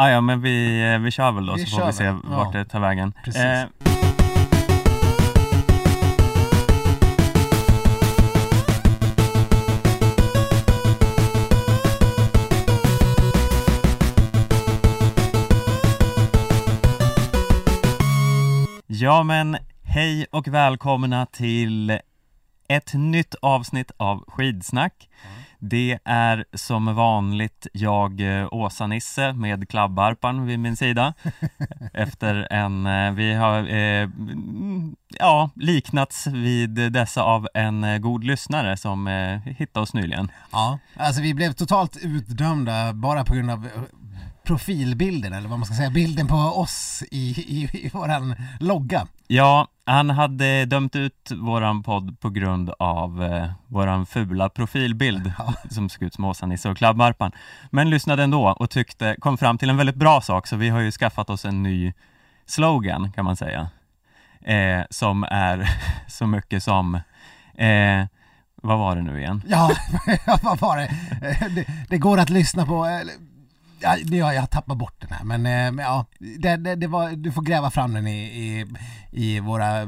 Ah, ja, men vi, eh, vi kör väl då Vi så får vi se väl, vart ja. det tar vägen. Precis. Eh, Ja men hej och välkomna till ett nytt avsnitt av Skidsnack. Det är som vanligt jag, eh, Åsa-Nisse med klabbarpan vid min sida. Efter en, eh, vi har eh, ja, liknats vid dessa av en eh, god lyssnare som eh, hittade oss nyligen. Ja, alltså vi blev totalt utdömda bara på grund av profilbilden eller vad man ska säga, bilden på oss i, i, i våran logga. Ja, han hade dömt ut våran podd på grund av eh, våran fula profilbild Ja. som såg ut som Åsa-Nisse och Klabbarpan. Men lyssnade ändå och tyckte, kom fram till en väldigt bra sak så vi har ju skaffat oss en ny slogan kan man säga. Eh, som är så mycket som, eh, vad var det nu igen? Ja, vad var det? Eh, det? Det går att lyssna på, ja, ja, jag tappar bort den här men, eh, men ja, det, det, det var, du får gräva fram den i, i, i våra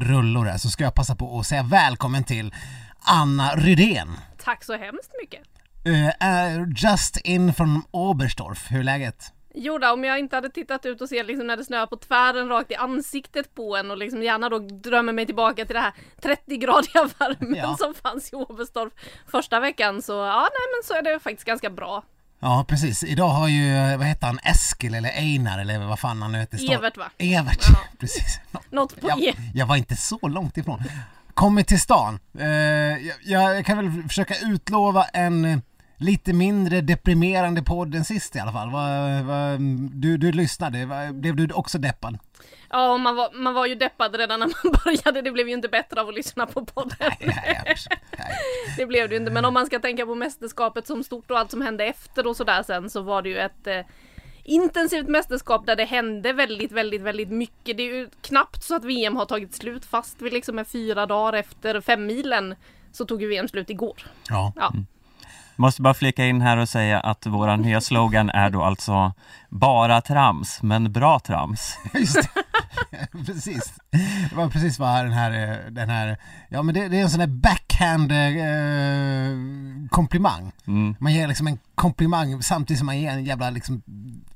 rullor här så ska jag passa på att säga välkommen till Anna Rydén. Tack så hemskt mycket. Uh, är just in från Oberstdorf, hur är läget? Jo då, om jag inte hade tittat ut och ser liksom när det snöar på tvären rakt i ansiktet på en och liksom gärna då drömmer mig tillbaka till det här 30-gradiga värmen Ja. som fanns i Oberstdorf första veckan så ja, nej men så är det faktiskt ganska bra. Ja precis, idag har ju, vad heter han, Eskil eller Einar eller vad fan han nu heter? Stå- Evert va? Evert, Ja. precis. Något på Jag, jag var inte så långt ifrån. Kommit till stan. Eh, jag, jag kan väl försöka utlova en eh, lite mindre deprimerande podd än sist i alla fall. Du, du lyssnade, blev du också deppad? Ja, och man var, man var ju deppad redan när man började. Det blev ju inte bättre av att lyssna på podden. Nej, nej, nej. Det blev det ju inte. Men om man ska tänka på mästerskapet som stort och allt som hände efter och sådär sen så var det ju ett eh, intensivt mästerskap där det hände väldigt, väldigt, väldigt mycket. Det är ju knappt så att VM har tagit slut fast vi liksom är fyra dagar efter femmilen så tog ju VM slut igår. Ja. Ja, Måste bara flika in här och säga att våran nya slogan är då alltså bara trams, men bra trams. Just det. precis. Det var precis vad den här, den här, ja men det, det är en sån där backhand eh, komplimang. Mm. Man ger liksom en komplimang samtidigt som man ger en jävla liksom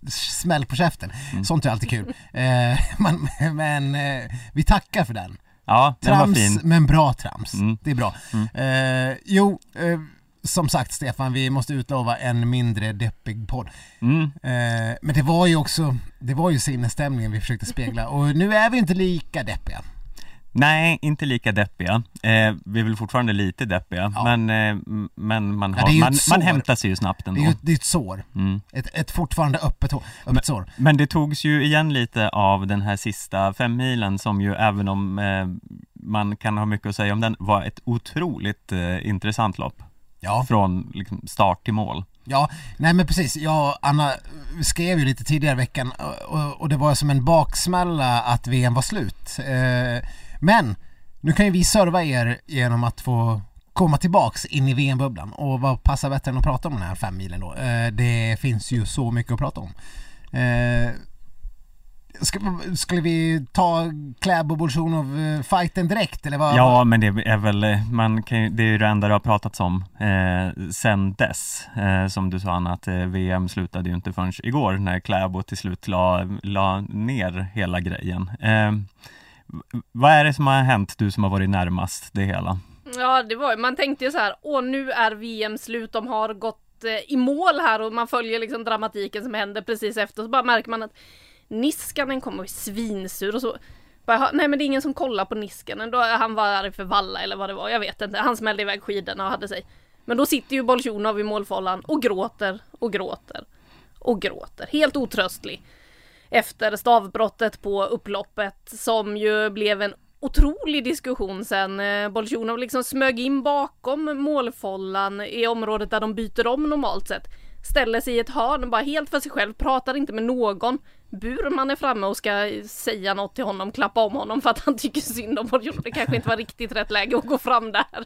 smäll på käften. Sånt är alltid kul. Eh, man, men eh, vi tackar för den. Ja, den var Trams fin. men bra trams. Mm. Det är bra. Eh, jo, eh, som sagt Stefan, vi måste utlova en mindre deppig podd. Mm. Eh, men det var ju också, det var ju sinnesstämningen vi försökte spegla och nu är vi inte lika deppiga. Nej, inte lika deppiga. Eh, vi är väl fortfarande lite deppiga, Ja. men, eh, men man, Ja, har, det ju man, man hämtar sig ju snabbt Det ändå. är ju ett, det är ett sår. Mm. Ett, ett fortfarande öppet, öppet sår. Men det togs ju igen lite av den här sista femmilen som ju även om eh, man kan ha mycket att säga om den, var ett otroligt eh, intressant lopp. Ja, Från liksom, start till mål. ja, nej men precis. Jag och Anna skrev ju lite tidigare i veckan och, och, det var som en baksmälla att VM var slut. Eh, men nu kan ju vi serva er genom att få komma tillbaks in i VM-bubblan och vad passar bättre än att prata om den här femmilen då? Eh, det finns ju så mycket att prata om. Eh, ska, skulle vi ta Kläbo Bolsjunov eh, fighten direkt eller vad? Ja, men det är väl, eh, man kan, det är ju det enda det har pratats om eh, sen dess. Eh, som du sa Anna, att eh, VM slutade ju inte förrän igår när Kläbo till slut la, la ner hela grejen. Eh, vad är det som har hänt, du som har varit närmast det hela? Ja, det var man tänkte ju så här, åh nu är VM slut, de har gått eh, i mål här och man följer liksom dramatiken som händer precis efter, så bara märker man att Niskanen kommer och är svinsur och så bara, nej men det är ingen som kollar på Niskanen, då, han var arg för Valla eller vad det var, jag vet inte, han smällde iväg skidorna och hade sig. Men då sitter ju Bolsjunov i målfållan och gråter och gråter och gråter, helt otröstlig efter stavbrottet på upploppet som ju blev en otrolig diskussion sen. Eh, Bolsjunov liksom smög in bakom målfållan i området där de byter om normalt sett. ställer sig i ett hörn bara helt för sig själv, pratar inte med någon. Burman är framme och ska säga något till honom, klappa om honom för att han tycker synd om Bolsjunov. Det kanske inte var riktigt rätt läge att gå fram där.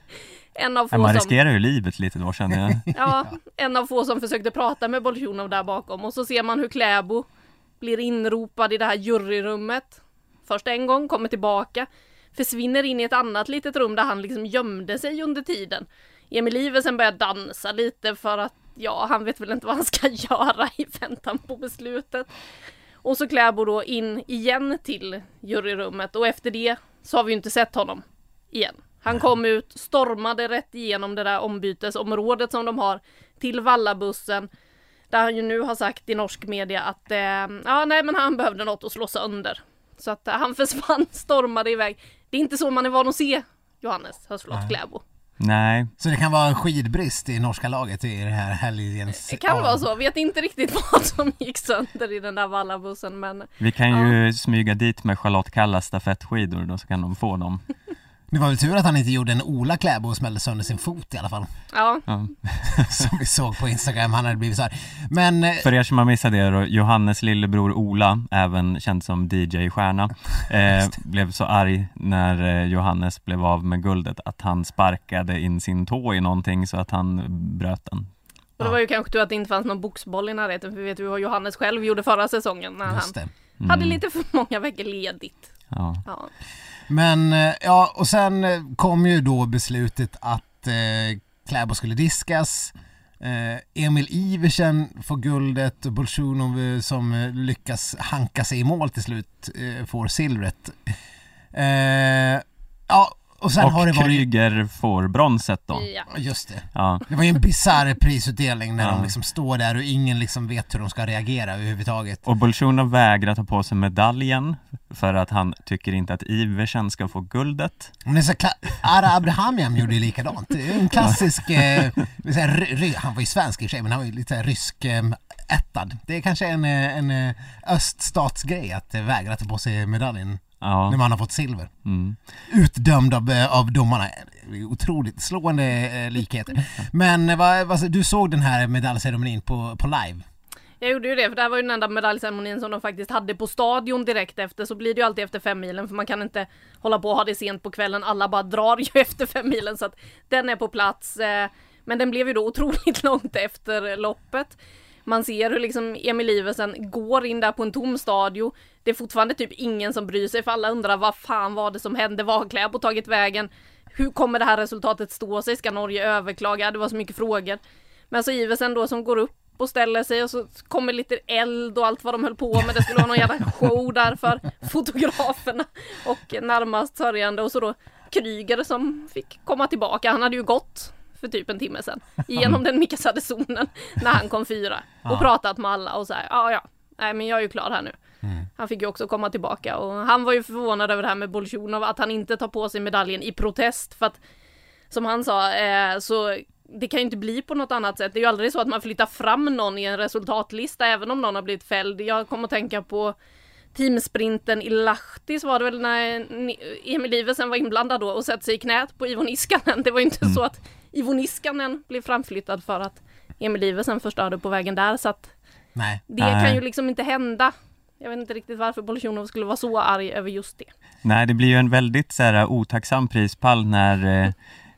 En av få Man som... riskerar ju livet lite då känner jag. Ja, en av få som försökte prata med Bolsjunov där bakom och så ser man hur Kläbo blir inropad i det här juryrummet. Först en gång, kommer tillbaka, försvinner in i ett annat litet rum där han liksom gömde sig under tiden. Emil Iversen börjar dansa lite för att ja, han vet väl inte vad han ska göra i väntan på beslutet. Och så Kläbo då in igen till juryrummet och efter det så har vi ju inte sett honom igen. Han kom ut, stormade rätt igenom det där ombytesområdet som de har till Vallabussen. Där han ju nu har sagt i norsk media att eh, ja, nej, men han behövde något att slå sönder. Så att eh, han försvann, stormade iväg. Det är inte så man är van att se Johannes, Nej. Kläbo. Nej, Så det kan vara en skidbrist i norska laget i det här helgens... Det kan vara så, vet inte riktigt vad som gick sönder i den där Vallabussen men vi kan ju smyga dit med Charlotte Kallas stafettskidor då så kan de få dem. Det var väl tur att han inte gjorde en Ola Kläbo och smällde sönder sin fot i alla fall. ja, Ja. Som vi såg på Instagram, han hade blivit så här. Men eh, För er som har missat det då, Johannes lillebror Ola, även känd som DJ-stjärna, eh, blev så arg när eh, Johannes blev av med guldet att han sparkade in sin tå i någonting så att han bröt den. och det var ju kanske tur att det inte fanns någon boxboll i närheten för vi vet ju vad Johannes själv gjorde förra säsongen när just han det. hade lite för många veckor ledigt. Ja. Ja. Men eh, ja, och sen eh, kom ju då beslutet att eh, Kläbo skulle diskas. Eh, Emil Iversen får guldet och Bolsjunov eh, som lyckas hanka sig i mål till slut eh, får silvret. Eh, ja, och sen Och har det varit... Kryger får bronset då. ja. Just det. Ja. Det var ju en bisarr prisutdelning när Ja. de liksom står där och ingen liksom vet hur de ska reagera överhuvudtaget. Och Bolsjunov vägrar ta på sig medaljen för att han tycker inte att Iversen ska få guldet. Men det är så kla- Ara Abrahamian gjorde ju likadant. Det är en klassisk, eh, han var ju svensk i och för sig men han var ju lite rysk eh, ättad. Det är kanske en, eh, en eh, öststatsgrej att eh, vägra ta på sig medaljen när Ja. man har fått silver. Mm. Utdömd av, eh, av domarna. Otroligt slående eh, likheter. Men eh, vad, vad, du såg den här medaljceremonin på, på live? Jag gjorde ju det, för det här var ju den enda medaljceremonin som de faktiskt hade på stadion direkt efter, så blir det ju alltid efter fem milen för man kan inte hålla på och ha det sent på kvällen, alla bara drar ju efter fem milen så att den är på plats. Men den blev ju då otroligt långt efter loppet. Man ser hur liksom Emil Iversen går in där på en tom stadio. Det är fortfarande typ ingen som bryr sig för alla undrar vad fan var det som hände? Vad har Kläbo tagit vägen? Hur kommer det här resultatet stå sig? Ska Norge överklaga? Det var så mycket frågor. Men så Iversen då som går upp och ställer sig och så kommer lite eld och allt vad de höll på med. Det skulle vara någon jävla show där för fotograferna och närmast sörjande och så då Kryger som fick komma tillbaka. Han hade ju gått för typ en timme sedan genom den mixade zonen när han kom fyra och pratat med alla och så här, ja ja, nej men jag är ju klar här nu. Han fick ju också komma tillbaka och han var ju förvånad över det här med Bolsjunov att han inte tar på sig medaljen i protest för att som han sa eh, så det kan ju inte bli på något annat sätt. Det är ju aldrig så att man flyttar fram någon i en resultatlista även om någon har blivit fälld. Jag kommer att tänka på teamsprinten i Lahti så var det väl när Emil Iversen var inblandad då och sätter sig i knät på Ivo Niskanen. Det var ju inte så att Ivo Niskanen blev framflyttad för att Emil Iversen förstörde på vägen där så att Nej. det Nej. kan ju liksom inte hända. Jag vet inte riktigt varför Bolsjunov skulle vara så arg över just det. Nej, det blir ju en väldigt så här, otacksam prispall när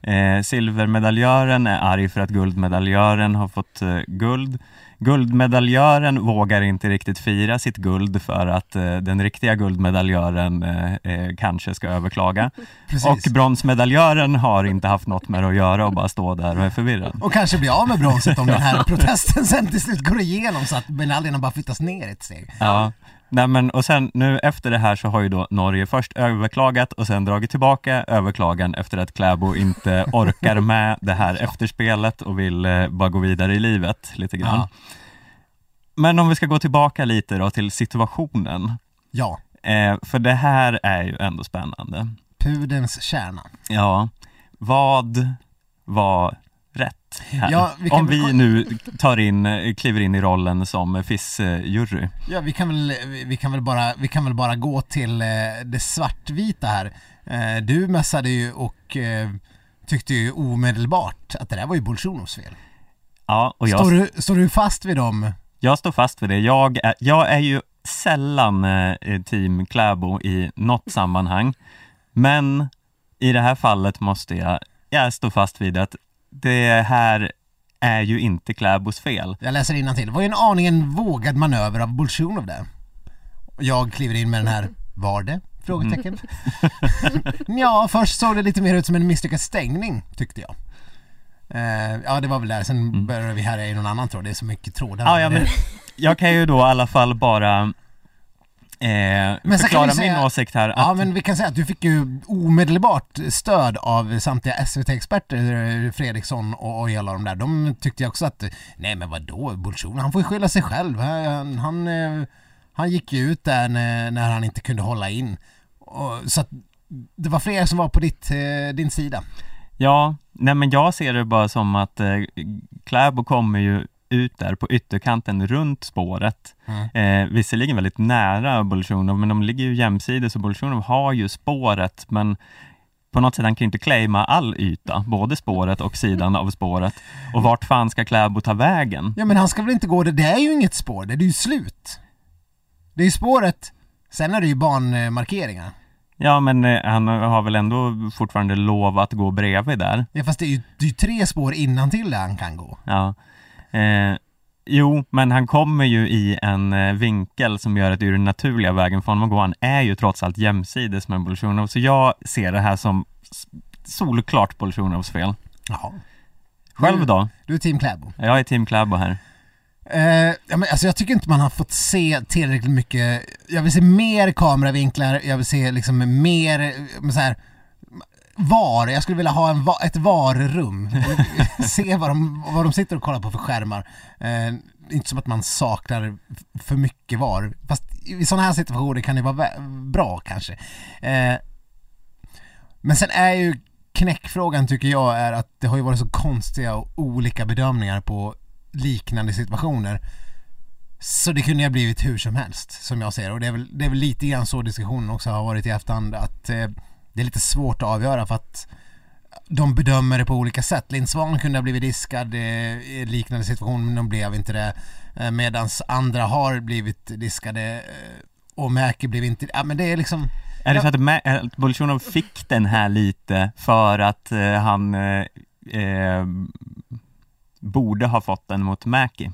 eh, eh, silvermedaljören är arg för att guldmedaljören har fått eh, guld. Guldmedaljören vågar inte riktigt fira sitt guld för att eh, den riktiga guldmedaljören eh, eh, kanske ska överklaga. Precis. Och bronsmedaljören har inte haft något med det att göra och bara står där och är förvirrad. Och kanske bli av med bronset om den här protesten sen till slut går igenom så att medaljerna bara flyttas ner ett steg. Ja. Nej men och sen nu efter det här så har ju då Norge först överklagat och sen dragit tillbaka överklagan efter att Kläbo inte orkar med det här efterspelet och vill eh, bara gå vidare i livet lite grann. Ja. Men om vi ska gå tillbaka lite då till situationen. Ja, Eh, för det här är ju ändå spännande. pudelns kärna. Ja, vad var rätt här? Ja, vi om vi nu tar in, kliver in i rollen som FIS-jury. Ja, vi kan väl, vi kan väl, bara, vi kan väl bara gå till eh, det svartvita här. Eh, du mässade ju och eh, tyckte ju omedelbart att det där var ju Bolsjunovs fel. Ja, och jag, Står du, står du fast vid dem? jag står fast vid det. Jag är, jag är ju sällan team Kläbo i något sammanhang. Men i det här fallet måste jag, jag står fast vid att det här är ju inte Kläbos fel. Jag läser till. Det var ju en aningen vågad manöver av Bolsjunov där. Jag kliver in med den här, var det? Frågetecken. ja, först såg det lite mer ut som en misslyckad stängning, tyckte jag. Eh, ja, det var väl där. Sen Mm. började vi härja i någon annan tråd. Det är så mycket trådar. Ja, ja, men jag kan ju då i alla fall bara eh, Men förklara säga- min åsikt här. Ja Att, men vi kan säga att du fick ju omedelbart stöd av samtliga SVT-experter, Fredriksson och, och hela de där. De tyckte också att, nej men vadå, Bolsjunov, han får ju skylla sig själv. Han, han, eh, han gick ju ut där när, när han inte kunde hålla in. Och, så att det var fler som var på ditt, eh, din sida. Ja, nej men jag ser det bara som att eh, Kläbo kommer ju ut där på ytterkanten runt spåret. Mm. Eh, visserligen väldigt nära Bolsjunov, men de ligger ju jämsides och Bolsjunov har ju spåret, men på något sätt han kan inte claima all yta, både spåret och sidan av spåret. Och vart fan ska Kläbo ta vägen? Ja men han ska väl inte gå det, det är ju inget spår, det är ju slut. Det är ju spåret, sen är det ju banmarkeringar. Ja, men eh, han har väl ändå fortfarande lov att gå bredvid där. Ja fast det är ju, det är ju tre spår innan till där han kan gå. Ja. Eh, jo, men han kommer ju i en eh, vinkel som gör att det är den naturliga vägen för honom att gå. Han är ju trots allt jämsides med Bolsjunov, så jag ser det här som solklart Bolsjunovs fel. Jaha. Själv då? Du är team Kläbo. Jag är team Kläbo här. Eh, ja, men alltså jag tycker inte man har fått se tillräckligt mycket, jag vill se mer kameravinklar, jag vill se liksom mer, eh, så här, VAR, jag skulle vilja ha en, ett VAR-rum. se vad de, vad de sitter och kollar på för skärmar. Eh, inte som att man saknar för mycket VAR, fast i sådana här situationer kan det vara bra kanske. Eh, men sen är ju knäckfrågan tycker jag är att det har ju varit så konstiga och olika bedömningar på liknande situationer. Så det kunde ha blivit hur som helst som jag ser det. och det är väl, det är väl lite grann så diskussionen också har varit i efterhand att eh, det är lite svårt att avgöra för att de bedömer det på olika sätt. Linn Svahn kunde ha blivit diskad eh, i liknande situation men de blev inte det. Eh, medans andra har blivit diskade eh, och Mäki blev inte Ja men det är liksom Är det så att, Ma- att Bolsjunov fick den här lite för att eh, han eh, eh, borde ha fått den mot Mäki?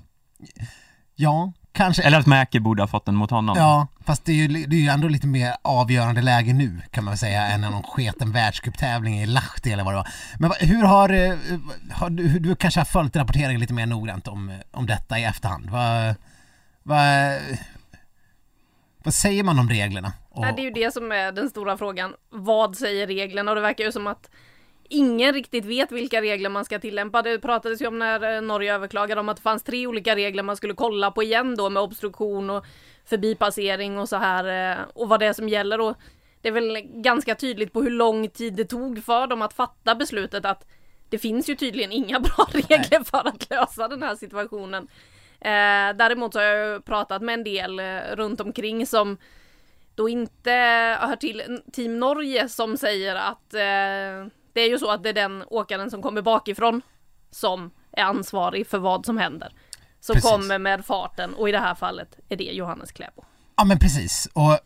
Ja, kanske. Eller att Mäki borde ha fått den mot honom? Ja, fast det är, ju, det är ju ändå lite mer avgörande läge nu kan man väl säga än när de sket en världscuptävling i Lahti eller vad det var. Men hur har, eh, har du, du kanske har följt rapporteringen lite mer noggrant om, om detta i efterhand? Vad, vad, vad säger man om reglerna? Och, Nej, det är ju det som är den stora frågan. Vad säger reglerna? Och det verkar ju som att ingen riktigt vet vilka regler man ska tillämpa. Det pratades ju om när eh, Norge överklagade om att det fanns tre olika regler man skulle kolla på igen då med obstruktion och förbipassering och så här eh, och vad det är som gäller. Och det är väl ganska tydligt på hur lång tid det tog för dem att fatta beslutet att det finns ju tydligen inga bra regler för att lösa den här situationen. Eh, däremot så har jag ju pratat med en del eh, runt omkring som då inte hör till Team Norge som säger att eh, det är ju så att det är den åkaren som kommer bakifrån som är ansvarig för vad som händer. Som Precis. kommer med farten och i det här fallet är det Johannes Kläbo. Ja men precis. Och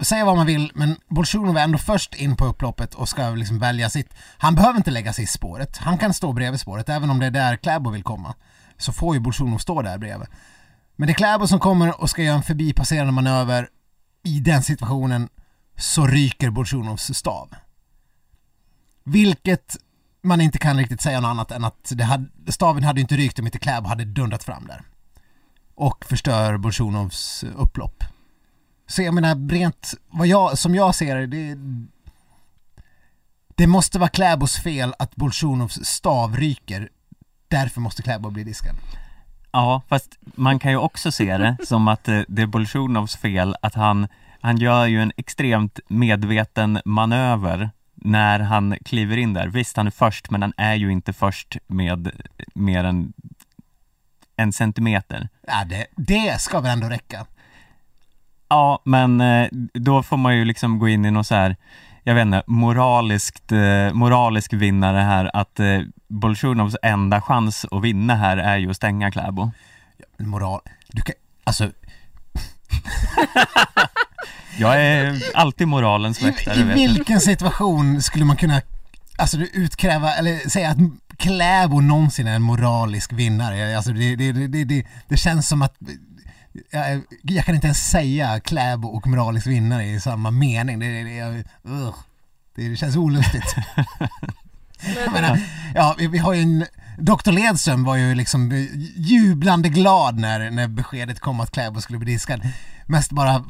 säga vad man vill, men Bolsjunov är ändå först in på upploppet och ska liksom välja sitt. Han behöver inte lägga sig i spåret. Han kan stå bredvid spåret, även om det är där Kläbo vill komma. Så får ju Bolsjunov stå där bredvid. Men det är Kläbo som kommer och ska göra en förbipasserande manöver. I den situationen så ryker Bolsjunovs stav. Vilket man inte kan riktigt säga något annat än att det hade, staven hade ju inte rykt om inte Kläbo hade dundrat fram där och förstör Bolsjunovs upplopp. Så jag menar rent, vad jag, som jag ser det, det, det måste vara Kläbos fel att Bolsjunovs stav ryker. Därför måste Kläbo bli diskad. Ja, fast man kan ju också se det som att eh, det är Bolsjunovs fel att han, han gör ju en extremt medveten manöver när han kliver in där. Visst, han är först, men han är ju inte först med mer än en centimeter. Ja, det, det ska väl ändå räcka. Ja, men eh, då får man ju liksom gå in i något så här jag vet inte, moraliskt, eh, moralisk vinnare här att eh, Bolsjunovs enda chans att vinna här är ju att stänga Kläbo. Moral, du kan, alltså Jag är alltid moralens i, väktare i du. vilken situation skulle man kunna Alltså utkräva, eller säga att Kläbo någonsin är en moralisk vinnare. Alltså det, det, det, det, det känns som att jag, jag kan inte ens säga Kläbo och moralisk vinnare i samma mening. Det, det, jag, ugh. det känns olustigt. Menar, ja, vi, vi har ju en Dr. Ledström var ju liksom jublande glad när, när beskedet kom att Kläbo skulle bli diskad. Mest bara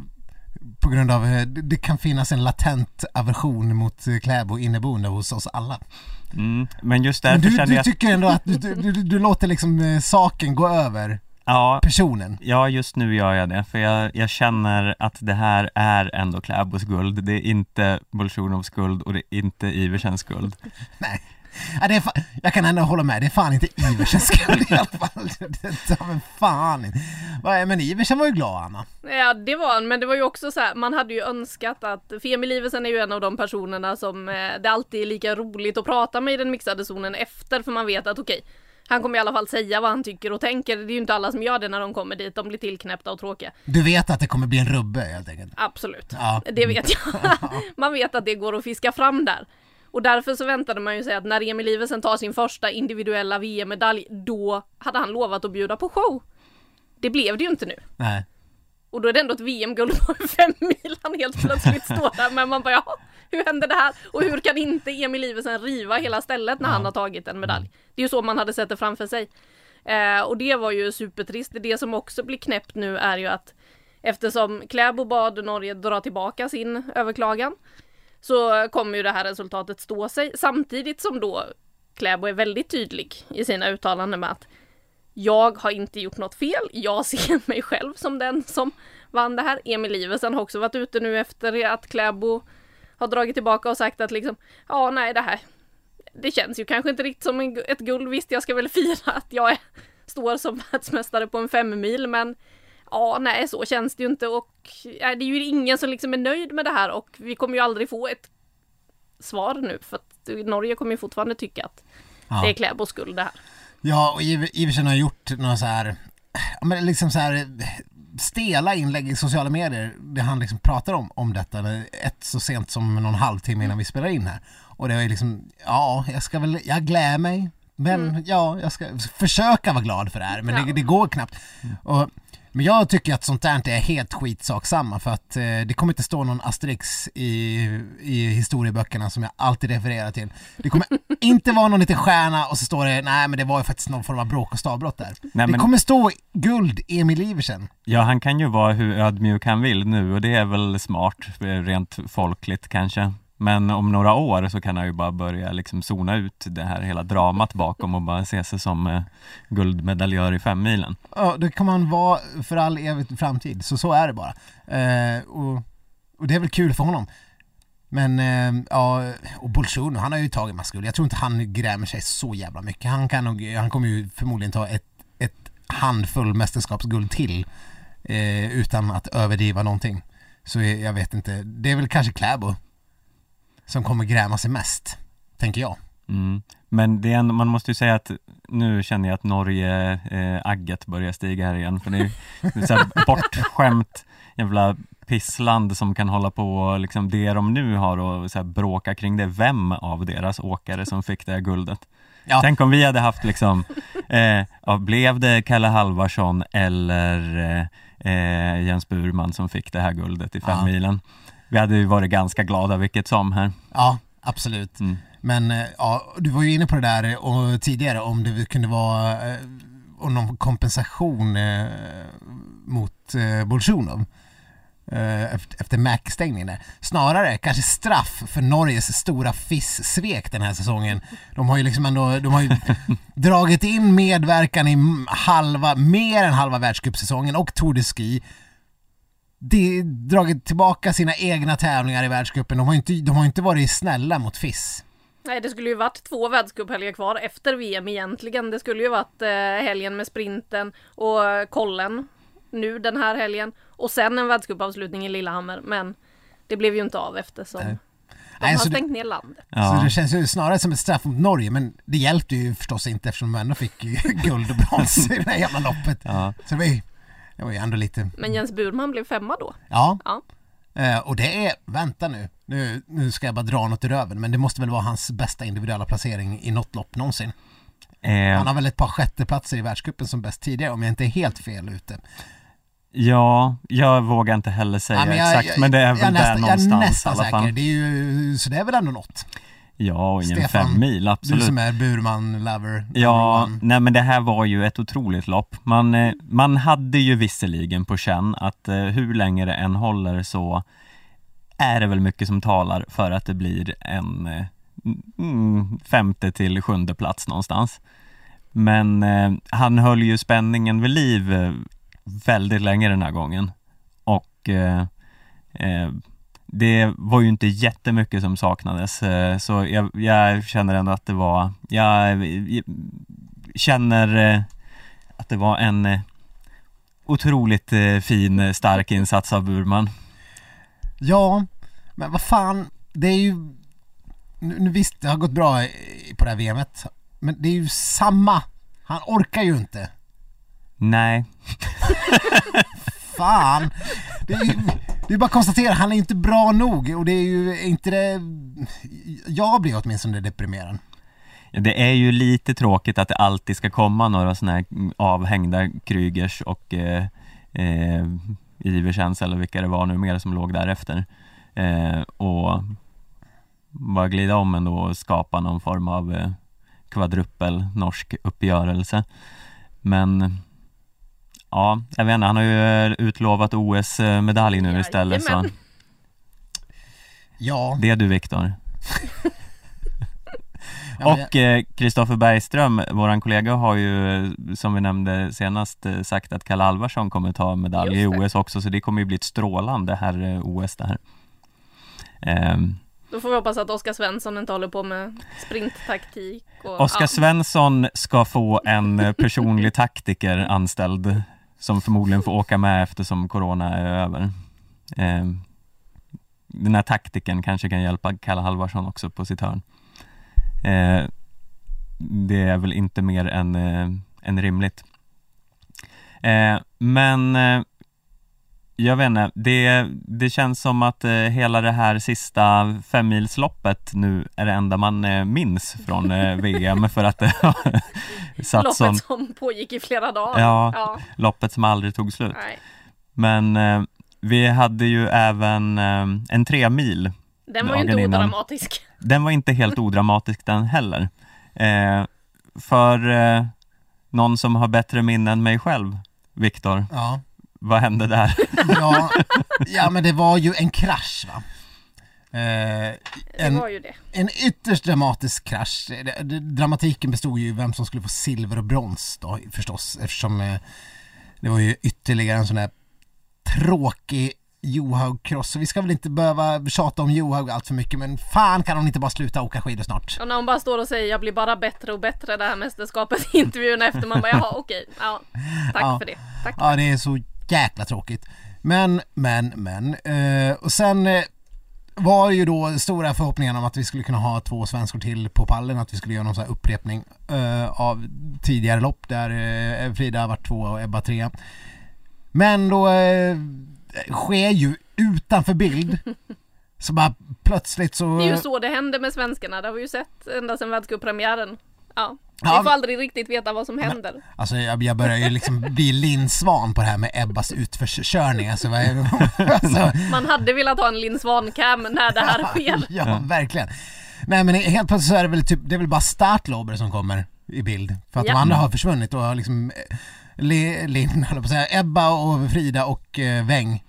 på grund av, eh, det kan finnas en latent aversion mot eh, Kläbo inneboende hos oss alla. Mm. Men just Men därför du, känner du jag att, tycker ändå att du, du, du, du låter liksom eh, saken gå över ja, personen. ja just nu gör jag det, för jag, jag känner att det här är ändå Kläbos guld. Det är inte Bolsjunovs guld och det är inte Iversens guld. Nej. Ja, det är fa- jag kan ändå hålla med, det är fan inte Iversens skull i alla fall. Det men fan inte. Men Iversen var ju glad Anna. Ja det var han, men det var ju också så här, man hade ju önskat att, för Emil Iversen är ju en av de personerna som eh, det alltid är lika roligt att prata med i den mixade zonen efter, för man vet att okej, han kommer i alla fall säga vad han tycker och tänker. Det är ju inte alla som gör det när de kommer dit, de blir tillknäppta och tråkiga. Du vet att det kommer bli en rubbe helt enkelt. Absolut, Ja. det vet jag. man vet att det går att fiska fram där. Och därför så väntade man ju sig att när Emil Iversen tar sin första individuella VM-medalj, då hade han lovat att bjuda på show. Det blev det ju inte nu. Nej. Och då är det ändå ett VM-guld på fem mil han helt plötsligt står där men man bara ja, hur hände det här? Och hur kan inte Emil Iversen riva hela stället när han har tagit en medalj? Det är ju så man hade sett det framför sig. Eh, och det var ju supertrist. Det som också blir knäppt nu är ju att eftersom Kläbo bad Norge dra tillbaka sin överklagan så kommer ju det här resultatet stå sig samtidigt som då Kläbo är väldigt tydlig i sina uttalanden med att jag har inte gjort något fel. Jag ser mig själv som den som vann det här. Emil Iversen har också varit ute nu efter att Kläbo har dragit tillbaka och sagt att liksom, ja nej det här, det känns ju kanske inte riktigt som en, ett guld. Visst, jag ska väl fira att jag är, står som världsmästare på en femmil, men ja nej, så känns det ju inte och det är ju ingen som liksom är nöjd med det här och vi kommer ju aldrig få ett svar nu för att Norge kommer ju fortfarande tycka att Ja. det är Kläbos skuld det här. Ja, och Iver- Iversen har gjort några så här, men liksom så här stela inlägg i sociala medier där han liksom pratar om, om detta. Ett så sent som någon halvtimme innan vi spelar in här. Och det är liksom, ja, jag ska väl, jag glär mig. Men ja, jag ska försöka vara glad för det här, men Ja. det, det går knappt. Och, men jag tycker att sånt där är helt skitsak samma för att eh, det kommer inte stå någon asterix i, i historieböckerna som jag alltid refererar till. Det kommer inte vara någon liten stjärna och så står det nej men det var ju faktiskt någon form av bråk och stavbrott där. Nej, det men- kommer stå guld Emil Iversen. Ja, han kan ju vara hur ödmjuk han vill nu och det är väl smart, eh, rent folkligt kanske. Men om några år så kan han ju bara börja liksom zona ut det här hela dramat bakom och bara se sig som eh, guldmedaljör i femmilen. Ja, det kan man vara för all evig framtid, så så är det bara. Eh, och, och det är väl kul för honom. Men eh, ja, och Bolsjunov, han har ju tagit massa guld. Jag tror inte han grämer sig så jävla mycket. Han, kan nog, han kommer ju förmodligen ta ett, ett handfull mästerskapsguld till eh, utan att överdriva någonting. Så jag vet inte, det är väl kanske Kläbo som kommer gräma sig mest, tänker jag. Mm. Men det är ändå, man måste ju säga att nu känner jag att Norge, eh, börjar stiga här igen för det är ju så här bortskämt jävla pissland som kan hålla på och liksom det de nu har och så här bråka kring det. Vem av deras åkare som fick det här guldet? Ja. Tänk om vi hade haft liksom, eh, ja, blev det Kalle Halvarsson eller eh, eh, Jens Burman som fick det här guldet i Ja. Vi hade ju varit ganska glada vilket som här. Ja, absolut. Mm. Men eh, ja, du var ju inne på det där och tidigare om det kunde vara eh, om någon kompensation eh, mot eh, Bolsjunov eh, efter, Mac-stängningen. Snarare kanske straff för Norges stora FIS-svek den här säsongen. De har ju liksom ändå, de har ju dragit in medverkan i halva, mer än halva världscupsäsongen och Tour de Ski de, dragit tillbaka sina egna tävlingar i världscupen. De har ju inte, de har ju inte varit snälla mot FIS. Nej, det skulle ju varit två världscuphelger kvar efter VM egentligen. Det skulle ju varit eh, helgen med sprinten och eh, kollen nu den här helgen och sen en världscupavslutning i Lillehammer. Men det blev ju inte av eftersom Nej. De Nej, har så det- stängt ner landet. Så Ja. det känns ju snarare som ett straff mot Norge, men det hjälpte ju förstås inte eftersom de ändå fick guld och brons i det här jävla loppet. Ja. Så det var ju, det var ju ändå lite, Men Jens Burman blev femma då. ja. Ja. Eh, och det är, vänta nu, nu, nu ska jag bara dra något i röven, men det måste väl vara hans bästa individuella placering i något lopp någonsin. Eh, Han har väl ett par sjätteplatser i världscupen som bäst tidigare om jag inte är helt fel ute. ja, jag vågar inte heller säga Ja, men jag- exakt, jag- men det är jag väl nästan, där någonstans Jag är i nästan alla säker, fall. det är ju, så det är väl ändå något. Ja, och i en Stefan, fem mil, Du absolut. som är Burman-lover. Ja, one. nej men det här var ju ett otroligt lopp. Man, eh, man hade ju visserligen på känn att eh, hur länge det än håller så är det väl mycket som talar för att det blir en eh, mm, femte till sjunde plats någonstans. Men eh, han höll ju spänningen vid liv eh, väldigt länge den här gången. Och eh, det var ju inte jättemycket som saknades eh, så jag, jag känner ändå att det var, jag, jag känner eh, att det var en eh, otroligt fin, stark insats av Burman. Ja, men vad fan, det är ju... Nu, nu visst, det har gått bra på det här VMet, men det är ju samma. Han orkar ju inte. Nej, Fan! Det är ju det är bara att konstatera, han är inte bra nog och det är ju inte det... Jag blir åtminstone deprimerad. det är ju lite tråkigt att det alltid ska komma några sådana här avhängda Krygers och eh, eh, Iversens eller vilka det var nu mer som låg därefter. Eh, och bara glida om ändå och skapa någon form av eh, kvadruppel norsk uppgörelse. Men ja, jag vet inte, han har ju eh, utlovat OS-medalj nu istället så. Ja. det är du Viktor. Och eh, Kristoffer Bergström, våran kollega, har ju eh, som vi nämnde senast eh, sagt att Kalle Alvarsson kommer ta medalj i. OS också så det kommer ju bli ett strålande här eh, OS det här. Ehm, Då får vi hoppas att Oskar Svensson inte håller på med sprinttaktik. Och, Oskar ja. Svensson ska få en eh, personlig taktiker anställd som förmodligen får åka med eftersom corona är över. Eh, den här taktiken kanske kan hjälpa Kalle Halvarsson också på sitt hörn. Eh, det är väl inte mer än, eh, än rimligt. Eh, men eh, jag vet inte, det, det känns som att eh, hela det här sista femmilsloppet nu är det enda man eh, minns från eh, VM för att det har satt Loppet sån, som pågick i flera dagar. Ja. ja. loppet som aldrig tog slut. Nej. Men eh, vi hade ju även eh, en tre mil Den var ju inte innan. odramatisk. Den var inte helt odramatisk den heller. Eh, för eh, någon som har bättre minnen än mig själv, Viktor, Ja. Vad hände där? Ja, ja men det var ju en krasch va. Eh, Det en, var ju det. en ytterst dramatisk krasch. Dramatiken bestod ju i vem som skulle få silver och brons då förstås eftersom eh, det var ju ytterligare en sån där tråkig Johaug-cross. Så vi ska väl inte behöva tjata om Johaug allt för mycket men fan kan hon inte bara sluta åka skidor snart? Och när hon bara står och säger jag blir bara bättre och bättre det här mästerskapet i intervjun efter man bara jaha okej, ja, tack Ja. för det. Tack. Ja, det är så jäkla tråkigt. Men, men, men. Eh, och sen eh, var ju då stora förhoppningar om att vi skulle kunna ha två svenskor till på pallen, att vi skulle göra någon sån här upprepning eh, av tidigare lopp där eh, Frida var två och Ebba tre. Men då eh, sker ju utanför bild så bara plötsligt så... Det är ju så det händer med svenskarna, det har vi ju sett ända sedan världscuppremiären. Ja. Ja. Vi får aldrig riktigt veta vad som händer. Alltså jag, jag börjar ju liksom bli Linn Svan på det här med Ebbas utförskörning. Alltså, alltså, Man hade velat ha en Linn Svan-cam när det här sker. ja, verkligen. Nej men helt plötsligt så är det väl typ, det är väl bara startlober som kommer i bild. För att Ja. de andra har försvunnit och har liksom eh, Le- Linn, höll på att säga, Ebba och Frida och eh, Weng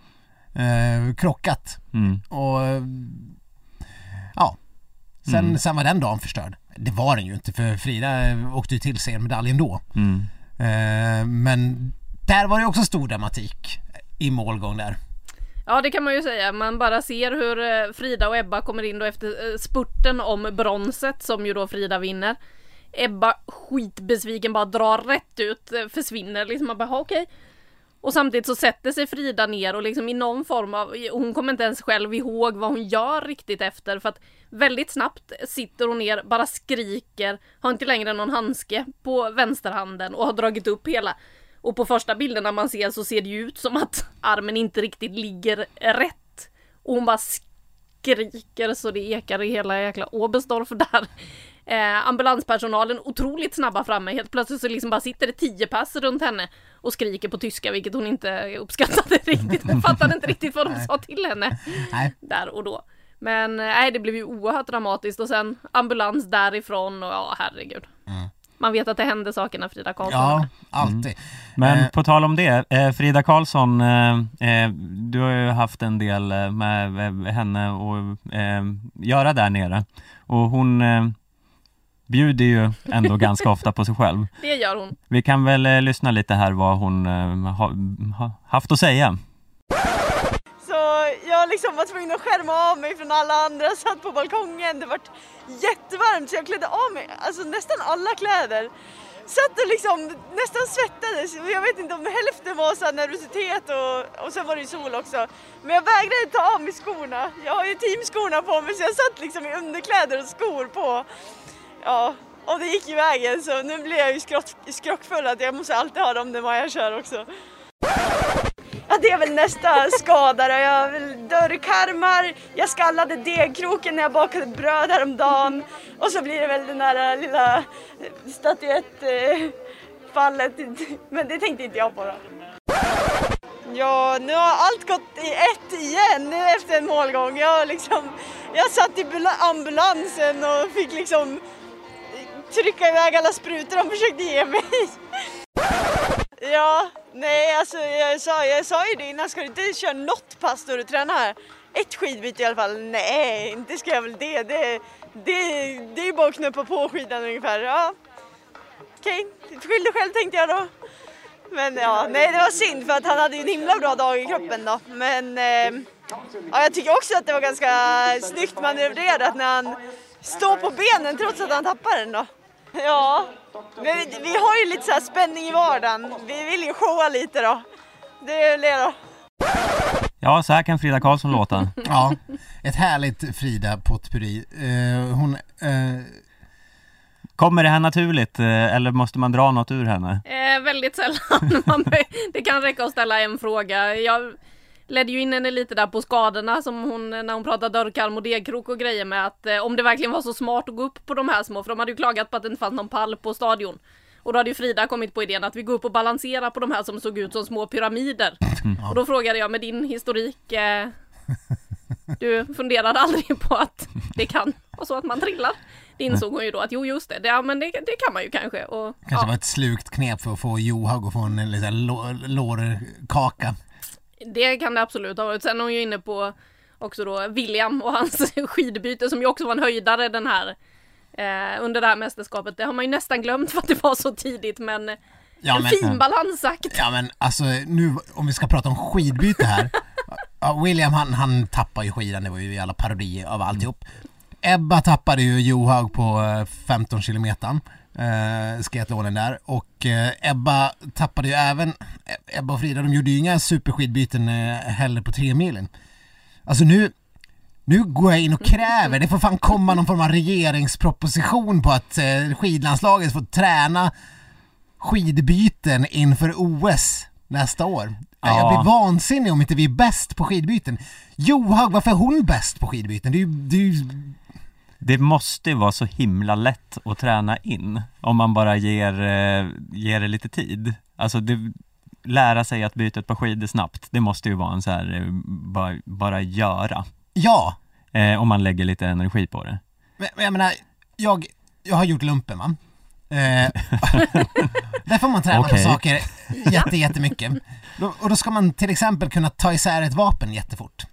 eh, krockat. Mm. Och ja, sen, Mm. sen var den dagen förstörd. Det var den ju inte för Frida åkte ju till sig en medalj ändå. Mm. Eh, men där var det också stor dramatik i målgång där. Ja det kan man ju säga, man bara ser hur eh, Frida och Ebba kommer in då efter eh, spurten om bronset som ju då Frida vinner. Ebba skitbesviken bara drar rätt ut, försvinner liksom, man bara "Ha, okej. Och samtidigt så sätter sig Frida ner och liksom i någon form av, hon kommer inte ens själv ihåg vad hon gör riktigt efter för att väldigt snabbt sitter hon ner, bara skriker, har inte längre någon handske på vänsterhanden och har dragit upp hela. Och på första bilderna man ser så ser det ju ut som att armen inte riktigt ligger rätt. Och hon bara skriker så det ekar i hela jäkla Oberstdorf där. Eh, ambulanspersonalen otroligt snabba framme. Helt plötsligt så liksom bara sitter det tio pass runt henne och skriker på tyska, vilket hon inte uppskattade riktigt. Hon fattade inte riktigt vad de sa till henne Nej. där och då. Men eh, nej, det blev ju oerhört dramatiskt och sen ambulans därifrån och ja, herregud. Man vet att det händer saker när Frida Karlsson Ja, alltid. Men Eh. på tal om det, eh, Frida Karlsson, eh, eh, du har ju haft en del eh, med henne att eh, göra där nere. Och hon eh, bjuder ju ändå ganska ofta på sig själv. Det gör hon. Vi kan väl eh, lyssna lite här vad hon eh, har ha, haft att säga. Så jag liksom var tvungen att skärma av mig från alla andra, satt på balkongen, det var jättevarmt så jag klädde av mig alltså nästan alla kläder. Satt och liksom nästan svettades, jag vet inte om hälften var så nervositet och, och sen var det ju sol också. Men jag vägrade ta av mig skorna, jag har ju teamskorna på mig så jag satt liksom i underkläder och skor på. Ja, och det gick ju vägen så nu blir jag ju skrockfull att jag måste alltid ha dem när Maja kör också. Ja, det är väl nästa skada då. Jag har väl dörrkarmar, jag skallade degkroken när jag bakade bröd häromdagen och så blir det väl den där äh, lilla äh, statyettfallet. Äh, Men det tänkte inte jag på då. Ja, nu har allt gått i ett igen nu efter en målgång. Jag, liksom, jag satt i ambulansen och fick liksom trycka iväg alla sprutor de försökte ge mig. Ja, nej alltså jag sa, jag sa ju det innan, ska du inte köra något pass då du tränar? Ett skidbyte i alla fall? Nej, inte ska jag väl det. Det, det, det är ju bara att knuppa på skidan ungefär. Ja, okej, skyll dig själv tänkte jag då. Men ja, nej det var synd för att han hade ju en himla bra dag i kroppen då. Men eh, ja, jag tycker också att det var ganska snyggt manövrerat när han står på benen trots att han tappar den då. Ja, vi, vi har ju lite så här spänning i vardagen. Vi vill ju showa lite då. Det är det då. Ja, så här kan Frida Karlsson låta. Ja, ett härligt Frida potpurri. Eh, hon, eh, Kommer det här naturligt eh, eller måste man dra något ur henne? Eh, väldigt sällan. Det kan räcka att ställa en fråga. Jag ledde ju in henne lite där på skadorna som hon, när hon pratade dörrkarm och degkrok och grejer med att eh, om det verkligen var så smart att gå upp på de här små, för de hade ju klagat på att det inte fanns någon pall på stadion. Och då hade ju Frida kommit på idén att vi går upp och balanserar på de här som såg ut som små pyramider. Och då frågade jag med din historik, eh, du funderade aldrig på att det kan vara så att man trillar? Det insåg hon ju då att jo just det, det, ja, men det, det kan man ju kanske. Och, kanske ja. var ett slukt knep för att få Johaug att få en liten lå- lårkaka. Det kan det absolut ha varit. Sen är hon ju inne på också då William och hans skidbyte som ju också var en höjdare den här eh, under det här mästerskapet. Det har man ju nästan glömt för att det var så tidigt men Ja, en men- fin balansakt. Ja men alltså nu om vi ska prata om skidbyte här. Ja, William han, han tappar ju skidan, det var ju jävla parodi av alltihop. Ebba tappade ju Johaug på eh, 15 kilometern. Eh, sketlonen där och eh, Ebba tappade ju även Ebba och Frida de gjorde ju inga superskidbyten eh, heller på tre milen. Alltså nu nu går jag in och kräver, det får fan komma någon form av regeringsproposition på att eh, skidlandslaget får träna skidbyten inför OS nästa år. Ja. Jag blir vansinnig om inte vi är bäst på skidbyten. Johaug, varför är hon bäst på skidbyten? Det är ju, det är ju Det måste ju vara så himla lätt att träna in om man bara ger, eh, ger det lite tid. Alltså det, lära sig att byta ett par skidor snabbt, det måste ju vara en så här, eh, bara, bara göra. ja, Eh, om man lägger lite energi på det. men men jag menar, jag, jag har gjort lumpen va? Eh, där får man träna Okej. på saker jätte, jättemycket. Och då ska man till exempel kunna ta isär ett vapen jättefort.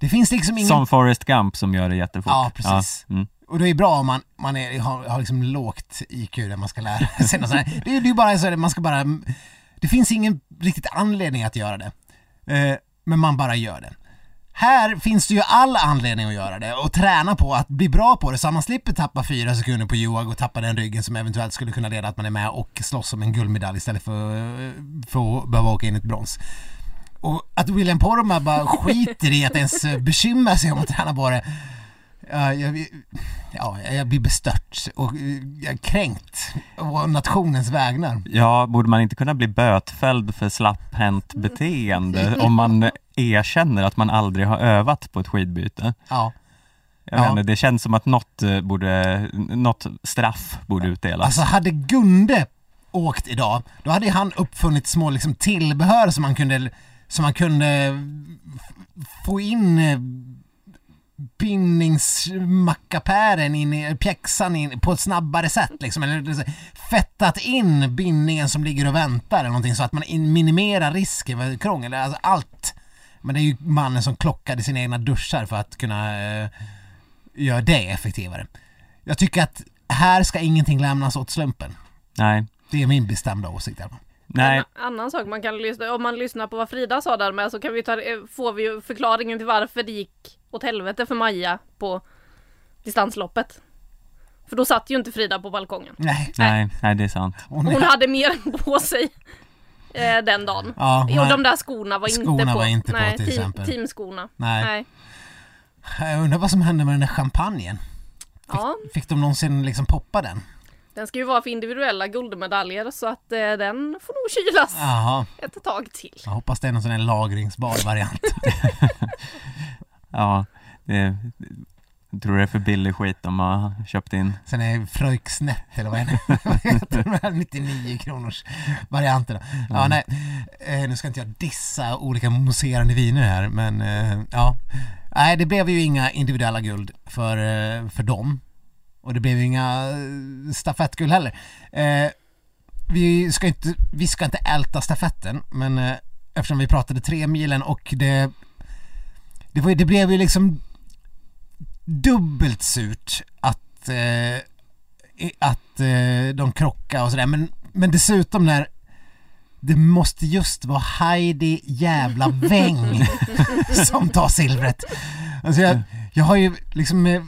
Det finns liksom ingen... Som Forrest Gump som gör det jättefort. Ja, precis. Ja, mm. Och det är bra om man, man är, har, har liksom lågt IQ där man ska lära sig något sånt här. Det är det är ju bara så att man ska bara... Det finns ingen riktigt anledning att göra det. Eh, men man bara gör det. här finns det ju all anledning att göra det och träna på att bli bra på det så att man slipper tappa fyra sekunder på Joag och tappa den ryggen som eventuellt skulle kunna leda att man är med och slåss om en guldmedalj istället för, för att behöva åka in ett brons. Och att William Poromaa bara skiter i att ens bekymra sig om att träna på det. Ja, jag, ja, jag blir bestört och jag är kränkt å nationens vägnar. Ja, borde man inte kunna bli bötfälld för slapphänt beteende om man erkänner att man aldrig har övat på ett skidbyte? Ja. Jag Ja. menar, det känns som att något, eh, borde, något straff borde utdelas. Alltså hade Gunde åkt idag, då hade han uppfunnit små liksom tillbehör som man kunde, som man kunde få in eh, bindningsmackapären in i pjäxan in på ett snabbare sätt liksom, eller fettat in bindningen som ligger och väntar eller någonting så att man in, minimerar risken för krångel, alltså allt. Men det är ju mannen som klockade sina egna duschar för att kunna eh, göra det effektivare. Jag tycker att här ska ingenting lämnas åt slumpen. Nej, Det är min bestämda åsikt. Här. Nej, En annan sak man kan lyssna, om man lyssnar på vad Frida sa där med så kan vi ta, eh, får vi ju förklaringen till varför det gick åt helvete för Maja på distansloppet. För då satt ju inte Frida på balkongen. Nej, nej, nej, det är sant. hon, Hon hade mer på sig eh, den dagen. ja, har- de där skorna var inte Skorna på. var inte på, Nej, till team, exempel. teamskorna. Nej. Nej. Jag undrar vad som hände med den där champagnen. Ja, Fick de någonsin liksom poppa den? Den ska ju vara för individuella guldmedaljer så att eh, den får nog kylas Jaha, ett tag till. jag hoppas det är någon sån här lagringsbar variant. Ja, det, jag tror det är för billig skit de har köpt in. Sen är Fröjksnett eller vad är det? Vad heter de här 99 kronors varianterna? Ja, Mm. nej. Eh, nu ska inte jag dissa olika mousserande viner här, men eh, ja. Nej, det blev ju inga individuella guld för, eh, för dem. Och det blev ju inga eh, stafettguld heller. Eh, vi, ska inte, vi ska inte älta stafetten, men eh, eftersom vi pratade tre milen och det det, var, det blev ju liksom dubbelt surt att, eh, att eh, de krockade och sådär men, men dessutom när det måste just vara Heidi jävla Weng som tar silvret. Alltså jag, jag har ju liksom eh,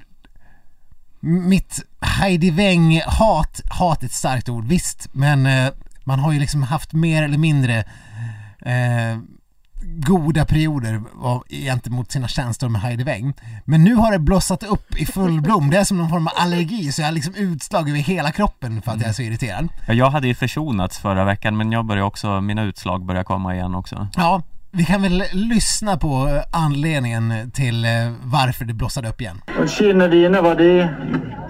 mitt Heidi Weng-hat, hat är ett starkt ord, visst, men eh, man har ju liksom haft mer eller mindre eh, goda perioder av, gentemot sina känslor med Heidi Weng. Men nu har det blossat upp i full blom. Det är som någon form av allergi så jag har liksom utslag över hela kroppen för att jag är så irriterad. Ja, jag hade ju försonats förra veckan men jag börjar också, mina utslag börjar komma igen också. Ja, vi kan väl lyssna på eh, anledningen till eh, varför det blossade upp igen. Och kinna dina, var det